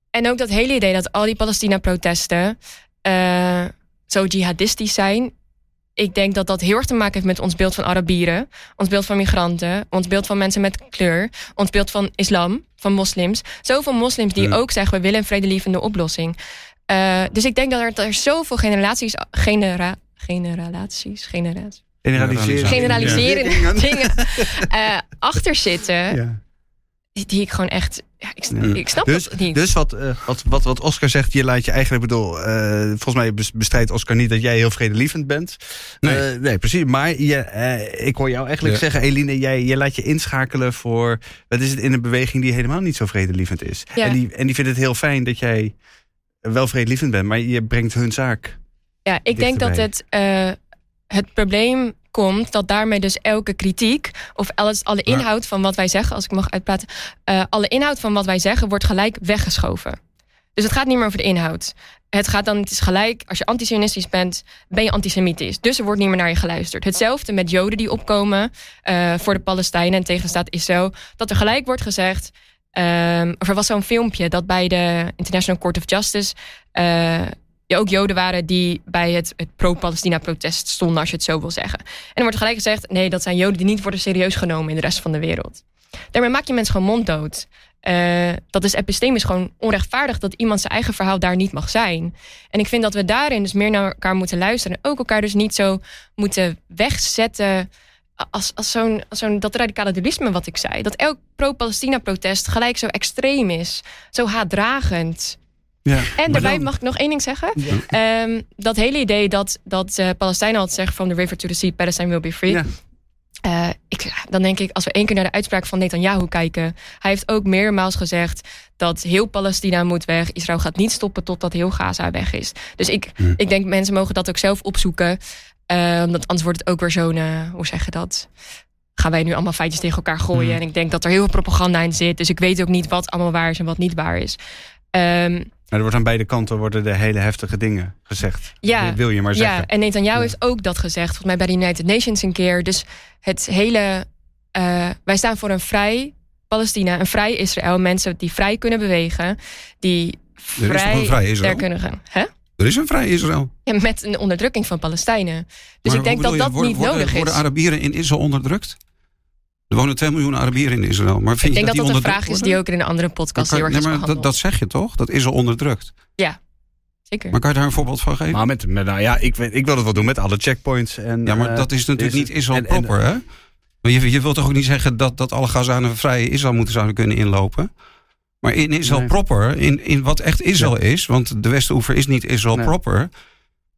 en ook dat hele idee dat al die Palestina-protesten uh, zo jihadistisch zijn. Ik denk dat dat heel erg te maken heeft met ons beeld van Arabieren, ons beeld van migranten, ons beeld van mensen met kleur, ons beeld van islam, van moslims. Zoveel moslims die ook zeggen: we willen een vredelievende oplossing. Uh, dus ik denk dat er, er zoveel generaties, genera, generalaties, generaties. Generaliseren. Generaliseren ja. dingen uh, achter zitten. Ja. Die, ik gewoon echt. Ja, ik, ik snap dus, het niet. Dus wat, uh, wat, wat, wat Oscar zegt, je laat je eigenlijk bedoel. Uh, volgens mij bestrijdt Oscar niet dat jij heel vredelievend bent. Nee, uh, nee precies. Maar je, ik hoor jou eigenlijk ja. zeggen, Eline, jij je laat je inschakelen voor. Wat is het in een beweging die helemaal niet zo vredelievend is? Ja. En, die, en die vindt het heel fijn dat jij wel vredelievend bent, maar je brengt hun zaak. Ja, ik denk dat het, uh, het probleem komt dat daarmee dus elke kritiek of alles, alle inhoud van wat wij zeggen, als ik mag uitpraten, uh, alle inhoud van wat wij zeggen wordt gelijk weggeschoven. Dus het gaat niet meer over de inhoud. Het gaat dan, het is gelijk, als je antisemitisch bent, ben je antisemitisch. Dus er wordt niet meer naar je geluisterd. Hetzelfde met Joden die opkomen uh, voor de Palestijnen en tegen de staat Israël. Dat er gelijk wordt gezegd, Um, of er was zo'n filmpje dat bij de International Court of Justice uh, ook Joden waren die bij het, het pro-Palestina-protest stonden, als je het zo wil zeggen. En er wordt gelijk gezegd: nee, dat zijn Joden die niet worden serieus genomen in de rest van de wereld. Daarmee maak je mensen gewoon monddood. Uh, dat is epistemisch gewoon onrechtvaardig dat iemand zijn eigen verhaal daar niet mag zijn. En ik vind dat we daarin dus meer naar elkaar moeten luisteren. En ook elkaar dus niet zo moeten wegzetten als, als zo'n zo dat radicale dualisme wat ik zei. Dat elk pro-Palestina-protest gelijk zo extreem is. Zo haatdragend. Ja. En daarbij mag ik nog één ding zeggen. Ehm, dat hele idee dat, dat uh, Palestijnen altijd zeggen... from the river to the sea, Palestine will be free. Ja. Uh, ik, dan denk ik, als we één keer naar de uitspraak van Netanyahu kijken... hij heeft ook meermaals gezegd dat heel Palestina moet weg. Israël gaat niet stoppen totdat heel Gaza weg is. Dus ik, ik denk, mensen mogen dat ook zelf opzoeken. Omdat anders wordt het ook weer zo'n, hoe zeg je dat... gaan wij nu allemaal feitjes tegen elkaar gooien. Hm. En ik denk dat er heel veel propaganda in zit. Dus ik weet ook niet wat allemaal waar is en wat niet waar is. Um, maar er wordt aan beide kanten worden de hele heftige dingen gezegd. Ja, dat wil je maar zeggen. Ja, en Netanyahu ja. heeft ook dat gezegd. Volgens mij bij de United Nations een keer. Dus het hele... Uh, wij staan voor een vrij Palestina, een vrij Israël. Mensen die vrij kunnen bewegen. Die vrij, vrij Israël? kunnen gaan. Hè? Er is een vrij Israël. Ja, met een onderdrukking van Palestijnen. Dus maar ik denk dat je, dat worden, niet worden, nodig is. Worden Arabieren in Israël onderdrukt? Er wonen 2 miljoen Arabieren in Israël. Maar vind ik denk je dat dat, dat, die een vraag is die ook in een andere podcast kan, heel erg nee, is maar dat, dat zeg je toch? Dat Israël onderdrukt. Ja, zeker. Maar kan je daar een voorbeeld van geven? Maar met, met, nou ja, ik, weet, ik wil het wel doen met alle checkpoints. En, ja, maar uh, dat is natuurlijk is, niet Israël en, en, proper, hè? Maar je, je wilt toch ook niet zeggen dat, dat alle Gazanen vrij Israël moeten zouden kunnen inlopen? Maar in Israël Nee. proper, in, in wat echt Israël is, want de Westenoever is niet Israël Nee. proper,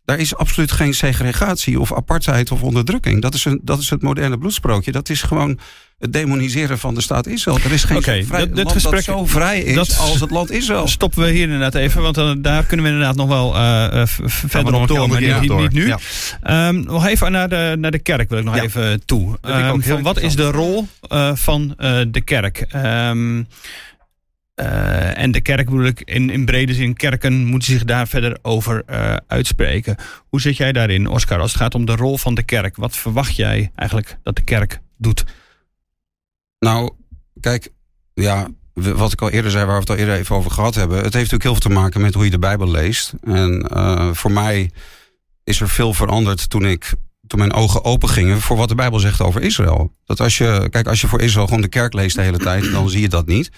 daar is absoluut geen segregatie of apartheid of onderdrukking. Dat is, een, dat is het moderne bloedsprookje. Dat is gewoon het demoniseren van de staat Israël. Er is geen Oké, vrij, dat- land gesprek- dat zo vrij is dat- als het land Israël. Stoppen we hier inderdaad even, want dan, daar kunnen we inderdaad nog wel eh, eh, verder op door, maar niet, niet nu. Ja. Ehm, nog even naar de, naar de kerk wil ik nog Ja. even toe. Ehm, van wat is de rol eh, van de kerk? Ehm, eh, en de kerk bedoel ik in, in brede zin, kerken moeten zich daar verder over eh, uitspreken. Hoe zit jij daarin, Oscar, als het gaat om de rol van de kerk? Wat verwacht jij eigenlijk dat de kerk doet? Nou, kijk, ja, wat ik al eerder zei, waar we het al eerder even over gehad hebben. Het heeft natuurlijk heel veel te maken met hoe je de Bijbel leest. En eh, voor mij is er veel veranderd toen ik. Toen mijn ogen open gingen voor wat de Bijbel zegt over Israël. Dat als je, kijk, als je voor Israël gewoon de kerk leest de hele tijd, dan zie je dat niet.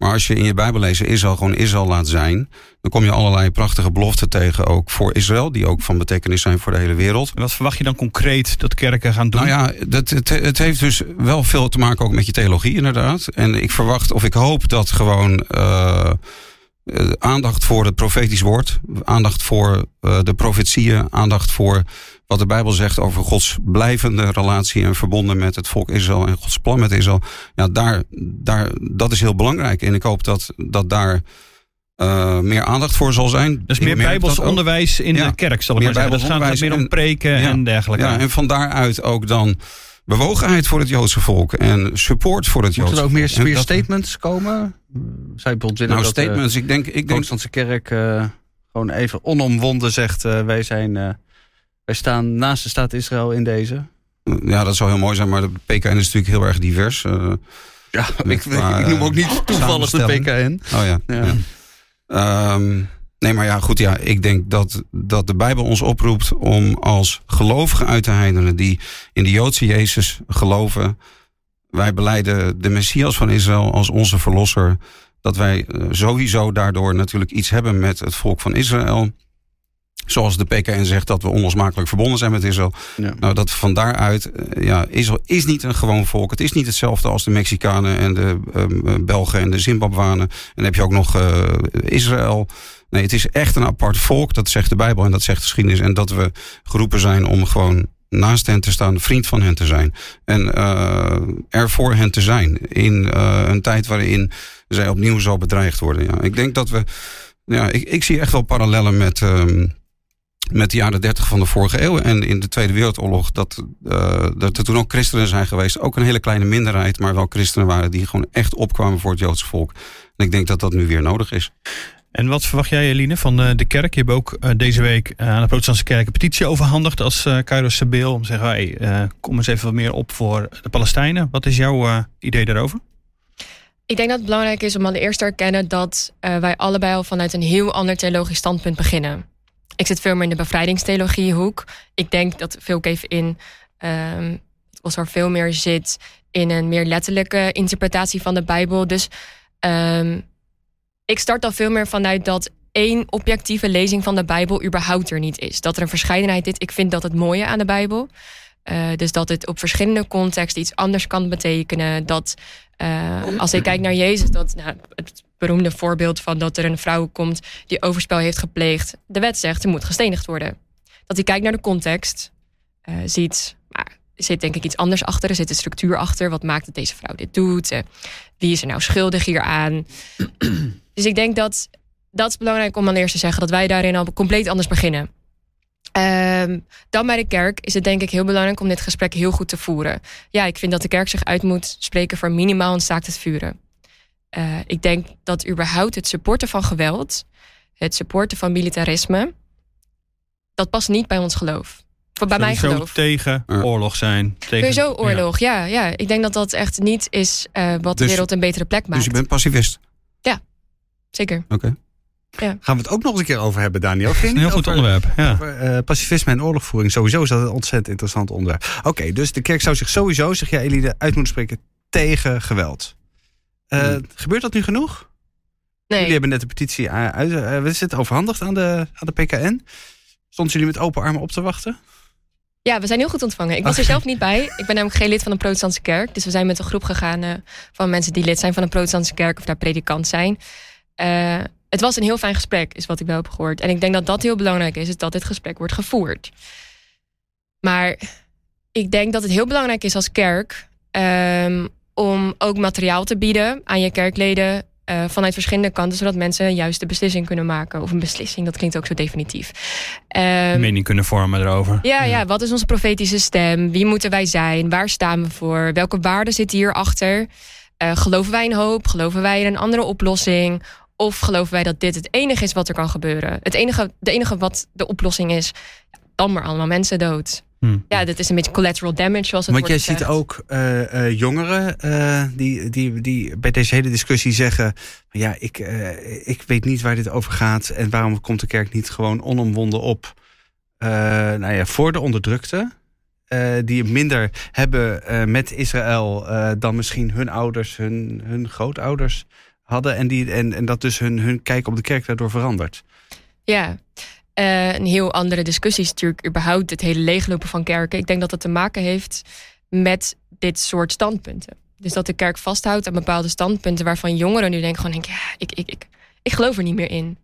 Maar als je in je Bijbel lezen Israël gewoon Israël laat zijn, dan kom je allerlei prachtige beloften tegen, ook voor Israël, die ook van betekenis zijn voor de hele wereld. En wat verwacht je dan concreet dat kerken gaan doen? Nou ja, dat, het, het heeft dus wel veel te maken ook met je theologie, inderdaad. En ik verwacht of ik hoop dat gewoon eh, eh, aandacht voor het profetisch woord, aandacht voor eh, de profetieën, aandacht voor wat de Bijbel zegt over Gods blijvende relatie en verbonden met het volk Israël en Gods plan met Israël. Ja, daar, daar, dat is heel belangrijk. En ik hoop dat, dat daar eh, meer aandacht voor zal zijn. Dus meer bijbels dat onderwijs in Ja, de kerk, zal ik meer maar zeggen. Dat gaat meer om preken Ja. en dergelijke. Ja, en van daaruit ook dan bewogenheid voor het Joodse volk en support voor het Moeten Joodse er ook meer, volk. En meer dat- statements komen? Zij bijvoorbeeld willen Nou, dat de statements, ik denk, ik denk protestantse kerk eh, gewoon even onomwonden zegt... eh, wij, zijn, eh, wij staan naast de staat Israël in deze. ja, dat zou heel mooi zijn, maar de PKN is natuurlijk heel erg divers. eh, Ja, ik- ik noem ook niet toevallig de. PKN. oh ja. Ja. ja. Ehm, nee, maar ja, goed, ja, ik denk dat, dat de Bijbel ons oproept om als gelovigen uit de heidenen die in de Joodse Jezus geloven, wij beleiden de Messias van Israël als onze verlosser, dat wij eh, sowieso daardoor natuurlijk iets hebben met het volk van Israël. Zoals de PKN zegt dat we onlosmakelijk verbonden zijn met Israël. Ja. Nou, dat van daaruit, eh, ja, Israël is niet een gewoon volk. Het is niet hetzelfde als de Mexicanen en de eh, Belgen en de Zimbabwanen. En dan heb je ook nog eh, Israël. Nee, het is echt een apart volk. Dat zegt de Bijbel en dat zegt de geschiedenis. En dat we geroepen zijn om gewoon naast hen te staan, vriend van hen te zijn. En er voor hen te zijn. In een tijd waarin zij opnieuw zo bedreigd worden. Ja. Ik denk dat we. Ja, ik, ik zie echt wel parallellen met. ehm, met de jaren 30 van de vorige eeuw en in de Tweede Wereldoorlog, dat, eh, dat er toen ook christenen zijn geweest. Ook een hele kleine minderheid, maar wel christenen waren die gewoon echt opkwamen voor het Joodse volk. En ik denk dat dat nu weer nodig is. En wat verwacht jij, Eline, van eh, de kerk? Je hebt ook eh, deze week aan de protestantse kerk een petitie overhandigd als eh Kairos Sabeel. Om te zeggen, hey, eh, kom eens even wat meer op voor de Palestijnen. Wat is jouw eh, idee daarover? Ik denk dat het belangrijk is om allereerst te erkennen dat eh, wij allebei al vanuit een heel ander theologisch standpunt beginnen. Ik zit veel meer in de bevrijdingstheologiehoek. Ik denk dat veel even in, ehm als er veel meer zit in een meer letterlijke interpretatie van de Bijbel. Dus ehm, ik start al veel meer vanuit dat één objectieve lezing van de Bijbel überhaupt er niet is. Dat er een verscheidenheid is. Ik vind dat het mooie aan de Bijbel. Eh, dus dat het op verschillende contexten iets anders kan betekenen. Dat eh, als ik kijk naar Jezus, dat nou, het beroemde voorbeeld van dat er een vrouw komt die overspel heeft gepleegd. De wet zegt, ze moet gestenigd worden. Dat hij kijkt naar de context, uh, ziet, maar er zit denk ik iets anders achter. Er zit een structuur achter. Wat maakt dat deze vrouw dit doet? Uh, wie is er nou schuldig hieraan? dus ik denk dat dat is belangrijk om eerst te zeggen dat wij daarin al compleet anders beginnen. Um, dan bij de kerk is het denk ik heel belangrijk om dit gesprek heel goed te voeren. Ja, ik vind dat de kerk zich uit moet spreken voor minimaal een staakt het vuren. Uh, ik denk dat überhaupt het supporten van geweld, het supporten van militarisme, dat past niet bij ons geloof. Voor bij mijn geloof. tegen oorlog zijn. Tegen, zo oorlog, ja. ja. Ik denk dat dat echt niet is uh, wat de dus- wereld een betere plek maakt. Dus je bent pacifist? Ja, zeker. Oké. Ja. Gaan we het ook nog eens een keer over hebben, Daniel? Een heel goed onderwerp. Ja. Over, uh, pacifisme en oorlogvoering. Sowieso is dat een ontzettend interessant onderwerp. Oké, dus de kerk zou zich sowieso, zeg jij Eline, uit moeten spreken tegen geweld. Uh, hmm. Gebeurt dat nu genoeg? Nee. Jullie hebben net de petitie uit. Uh, is het overhandigd aan de, aan de PKN? Stonden jullie met open armen op te wachten? Ja, we zijn heel goed ontvangen. Ik was er zelf niet bij. Ik ben namelijk geen lid van een protestantse kerk. Dus we zijn met een groep gegaan uh, van mensen die lid zijn van een protestantse kerk of daar predikant zijn. Uh, het was een heel fijn gesprek, is wat ik wel heb gehoord. En ik denk dat dat heel belangrijk is, is dat dit gesprek wordt gevoerd. Maar ik denk dat het heel belangrijk is als kerk um, om ook materiaal te bieden aan je kerkleden uh, vanuit verschillende kanten, zodat mensen een juiste beslissing kunnen maken. Of een beslissing, dat klinkt ook zo definitief. Um, mening kunnen vormen erover. Ja, ja, wat is onze profetische stem? Wie moeten wij zijn? Waar staan we voor? Welke waarden zitten hierachter? Uh, geloven wij in hoop? Geloven wij in een andere oplossing? Of geloven wij dat dit het enige is wat er kan gebeuren? Het enige, de enige wat de oplossing is, dan maar allemaal mensen dood. Hmm. Ja, dit is een beetje collateral damage, zoals het Want wordt jij ziet ook uh, uh, jongeren uh, die, die, die bij deze hele discussie zeggen... ja, ik, ik weet niet waar dit over gaat... en waarom komt de kerk niet gewoon onomwonden op... nou ja, voor de onderdrukte... die minder hebben met Israël dan misschien hun ouders, hun, hun grootouders hadden en, die, en, en dat dus hun, hun kijk op de kerk daardoor verandert. Ja, uh, een heel andere discussie is natuurlijk überhaupt het hele leeglopen van kerken. Ik denk dat dat te maken heeft met dit soort standpunten. Dus dat de kerk vasthoudt aan bepaalde standpunten waarvan jongeren nu denken gewoon ja, ik, ik, ik, ik geloof er niet meer in.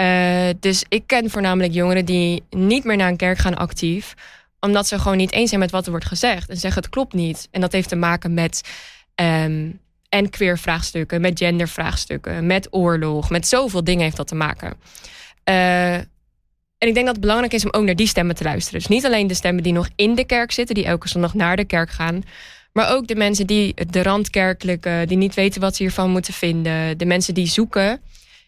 Uh, dus ik ken voornamelijk jongeren die niet meer naar een kerk gaan actief, omdat ze gewoon niet eens zijn met wat er wordt gezegd en zeggen het klopt niet. En dat heeft te maken met um, en queer vraagstukken, met gendervraagstukken, met oorlog, met zoveel dingen heeft dat te maken. Uh, en ik denk dat het belangrijk is om ook naar die stemmen te luisteren. Dus niet alleen de stemmen die nog in de kerk zitten, die elke zondag naar de kerk gaan. Maar ook de mensen die de randkerkelijke, die niet weten wat ze hiervan moeten vinden. De mensen die zoeken.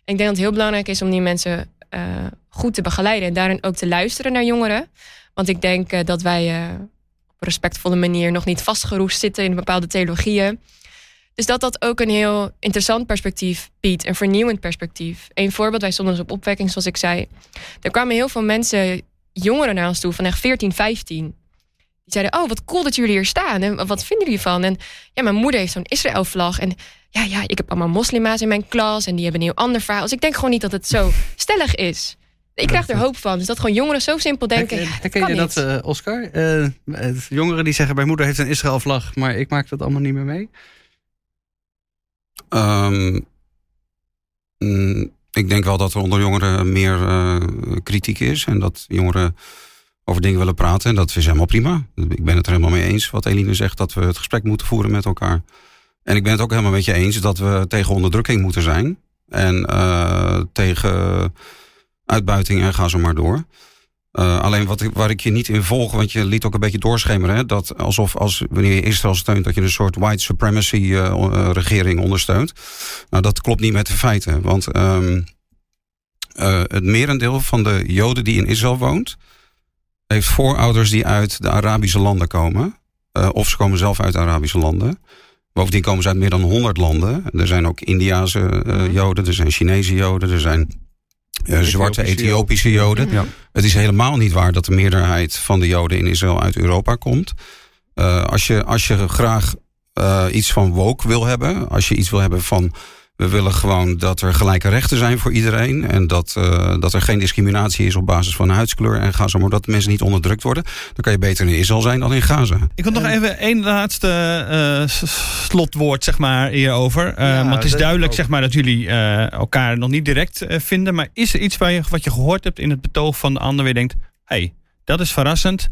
En ik denk dat het heel belangrijk is om die mensen uh, goed te begeleiden. En daarin ook te luisteren naar jongeren. Want ik denk uh, dat wij op een respectvolle manier nog niet vastgeroest zitten in bepaalde theologieën. Dus dat dat ook een heel interessant perspectief biedt, een vernieuwend perspectief. Een voorbeeld, wij stonden dus op opwekking, zoals ik zei. Er kwamen heel veel mensen, jongeren naar ons toe, van echt 14, 15. Die zeiden, oh, wat cool dat jullie hier staan. En wat vinden jullie van? En ja, mijn moeder heeft zo'n Israël-vlag. En ja, ja, ik heb allemaal moslima's in mijn klas. En die hebben een heel ander verhaal. Dus ik denk gewoon niet dat het zo stellig is. Ik krijg er hoop van. Dus dat gewoon jongeren zo simpel denken. Herken, ja, herken je dat, uh, Oscar? Uh, jongeren die zeggen: Mijn moeder heeft een Israël-vlag, maar ik maak dat allemaal niet meer mee. Um, ik denk wel dat er onder jongeren meer uh, kritiek is. En dat jongeren over dingen willen praten. En dat is helemaal prima. Ik ben het er helemaal mee eens wat Eline zegt. Dat we het gesprek moeten voeren met elkaar. En ik ben het ook helemaal met je eens dat we tegen onderdrukking moeten zijn. En uh, tegen uitbuiting en ga zo maar door. Uh, alleen wat waar ik je niet in volg, want je liet ook een beetje doorschemeren, hè, dat alsof als wanneer je Israël steunt, dat je een soort white supremacy uh, regering ondersteunt. Nou, dat klopt niet met de feiten. Want um, uh, het merendeel van de Joden die in Israël woont, heeft voorouders die uit de Arabische landen komen. of ze komen zelf uit Arabische landen. Bovendien komen ze uit meer dan 100 landen. Er zijn ook Indiase Joden, er zijn Chinese Joden, er zijn zwarte Ethiopische Joden. Ja. Het is helemaal niet waar dat de meerderheid van de Joden in Israël uit Europa komt. Uh, als, je, als je graag uh, iets van woke wil hebben, als je iets wil hebben van We willen gewoon dat er gelijke rechten zijn voor iedereen. En dat, uh, dat er geen discriminatie is op basis van huidskleur. En ga zo maar dat mensen niet onderdrukt worden. Dan kan je beter in Israël zijn dan in Gaza. Ik wil nog even één laatste uh, slotwoord zeg maar, hierover. Uh, ja, want het is duidelijk zeg maar, dat jullie elkaar nog niet direct vinden. Maar is er iets waar je, wat je gehoord hebt in het betoog van de ander waar je denkt... hey, dat is verrassend.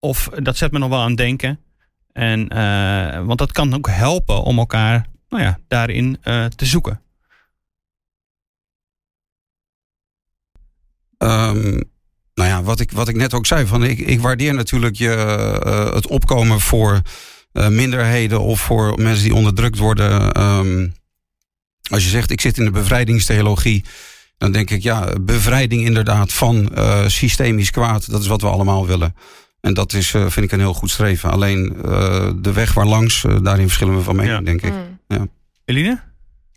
Of dat zet me nog wel aan het denken. En, want dat kan ook helpen om elkaar nou ja, daarin uh, te zoeken? Um, nou ja, wat ik, wat ik net ook zei, van ik, ik waardeer natuurlijk je, uh, het opkomen voor uh, minderheden of voor mensen die onderdrukt worden. Um, als je zegt, ik zit in de bevrijdingstheologie, dan denk ik, ja, bevrijding inderdaad van systemisch kwaad, dat is wat we allemaal willen. En dat is, vind ik, een heel goed streven. Alleen de weg waar langs, daarin verschillen we van mening, ja. denk ik. Mm. Ja. Eline?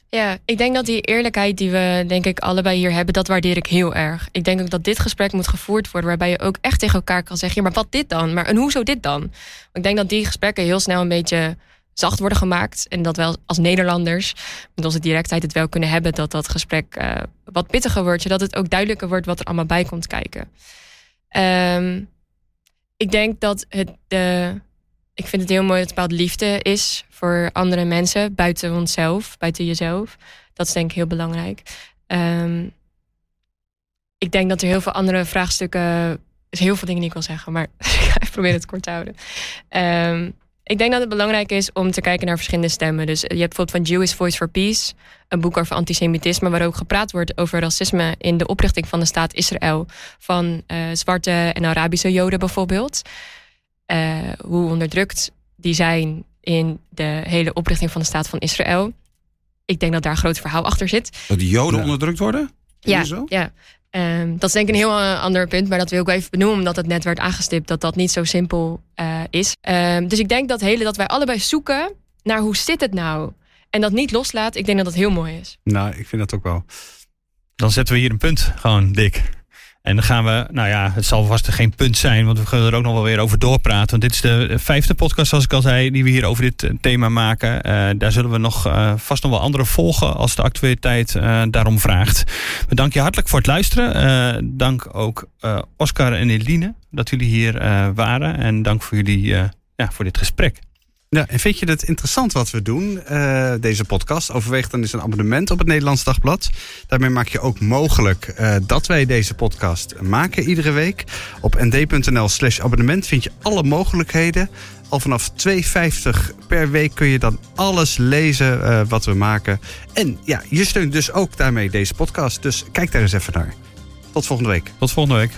Ja, ik denk dat die eerlijkheid die we denk ik allebei hier hebben, dat waardeer ik heel erg. Ik denk ook dat dit gesprek moet gevoerd worden waarbij je ook echt tegen elkaar kan zeggen, ja, maar wat dit dan? Maar en hoezo dit dan? Ik denk dat die gesprekken heel snel een beetje zacht worden gemaakt en dat wel als Nederlanders met onze directheid het wel kunnen hebben dat dat gesprek uh, wat pittiger wordt, zodat het ook duidelijker wordt wat er allemaal bij komt kijken. Um, ik denk dat het de ik vind het heel mooi dat het bepaald liefde is voor andere mensen, buiten onszelf, buiten jezelf. Dat is denk ik heel belangrijk. Um, ik denk dat er heel veel andere vraagstukken. Zijn heel veel dingen die ik wil zeggen, maar ik ga proberen het kort te houden. Um, ik denk dat het belangrijk is om te kijken naar verschillende stemmen. Dus je hebt bijvoorbeeld van Jewish Voice for Peace, een boek over antisemitisme, waar ook gepraat wordt over racisme in de oprichting van de staat Israël. Van uh, zwarte en Arabische Joden bijvoorbeeld. Uh, hoe onderdrukt die zijn in de hele oprichting van de staat van Israël. Ik denk dat daar een groot verhaal achter zit. Dat de Joden onderdrukt worden? Ja, ja. Um, dat is denk ik een heel uh, ander punt, maar dat wil ik even benoemen, omdat het net werd aangestipt dat dat niet zo simpel uh, is. Um, dus ik denk dat hele dat wij allebei zoeken naar hoe zit het nou en dat niet loslaat, ik denk dat dat heel mooi is. Nou, ik vind dat ook wel. Dan zetten we hier een punt, gewoon dik. En dan gaan we, nou ja, het zal vast geen punt zijn, want we gaan er ook nog wel weer over doorpraten. Want dit is de vijfde podcast, zoals ik al zei, die we hier over dit eh, thema maken. Uh, daar zullen we nog uh, vast nog wel andere volgen als de actualiteit daarom vraagt. We danken je hartelijk voor het luisteren. dank ook Oscar en Eline dat jullie hier waren. En dank voor jullie, ja, voor dit gesprek. Ja, en vind je het interessant wat we doen, uh, deze podcast? Overweeg dan eens een abonnement op het Nederlands Dagblad. Daarmee maak je ook mogelijk uh, dat wij deze podcast maken iedere week. Op nd.nl slash abonnement vind je alle mogelijkheden. Al vanaf 2,50 per week kun je dan alles lezen uh, wat we maken. En ja, je steunt dus ook daarmee deze podcast. Dus kijk daar eens even naar. Tot volgende week. Tot volgende week.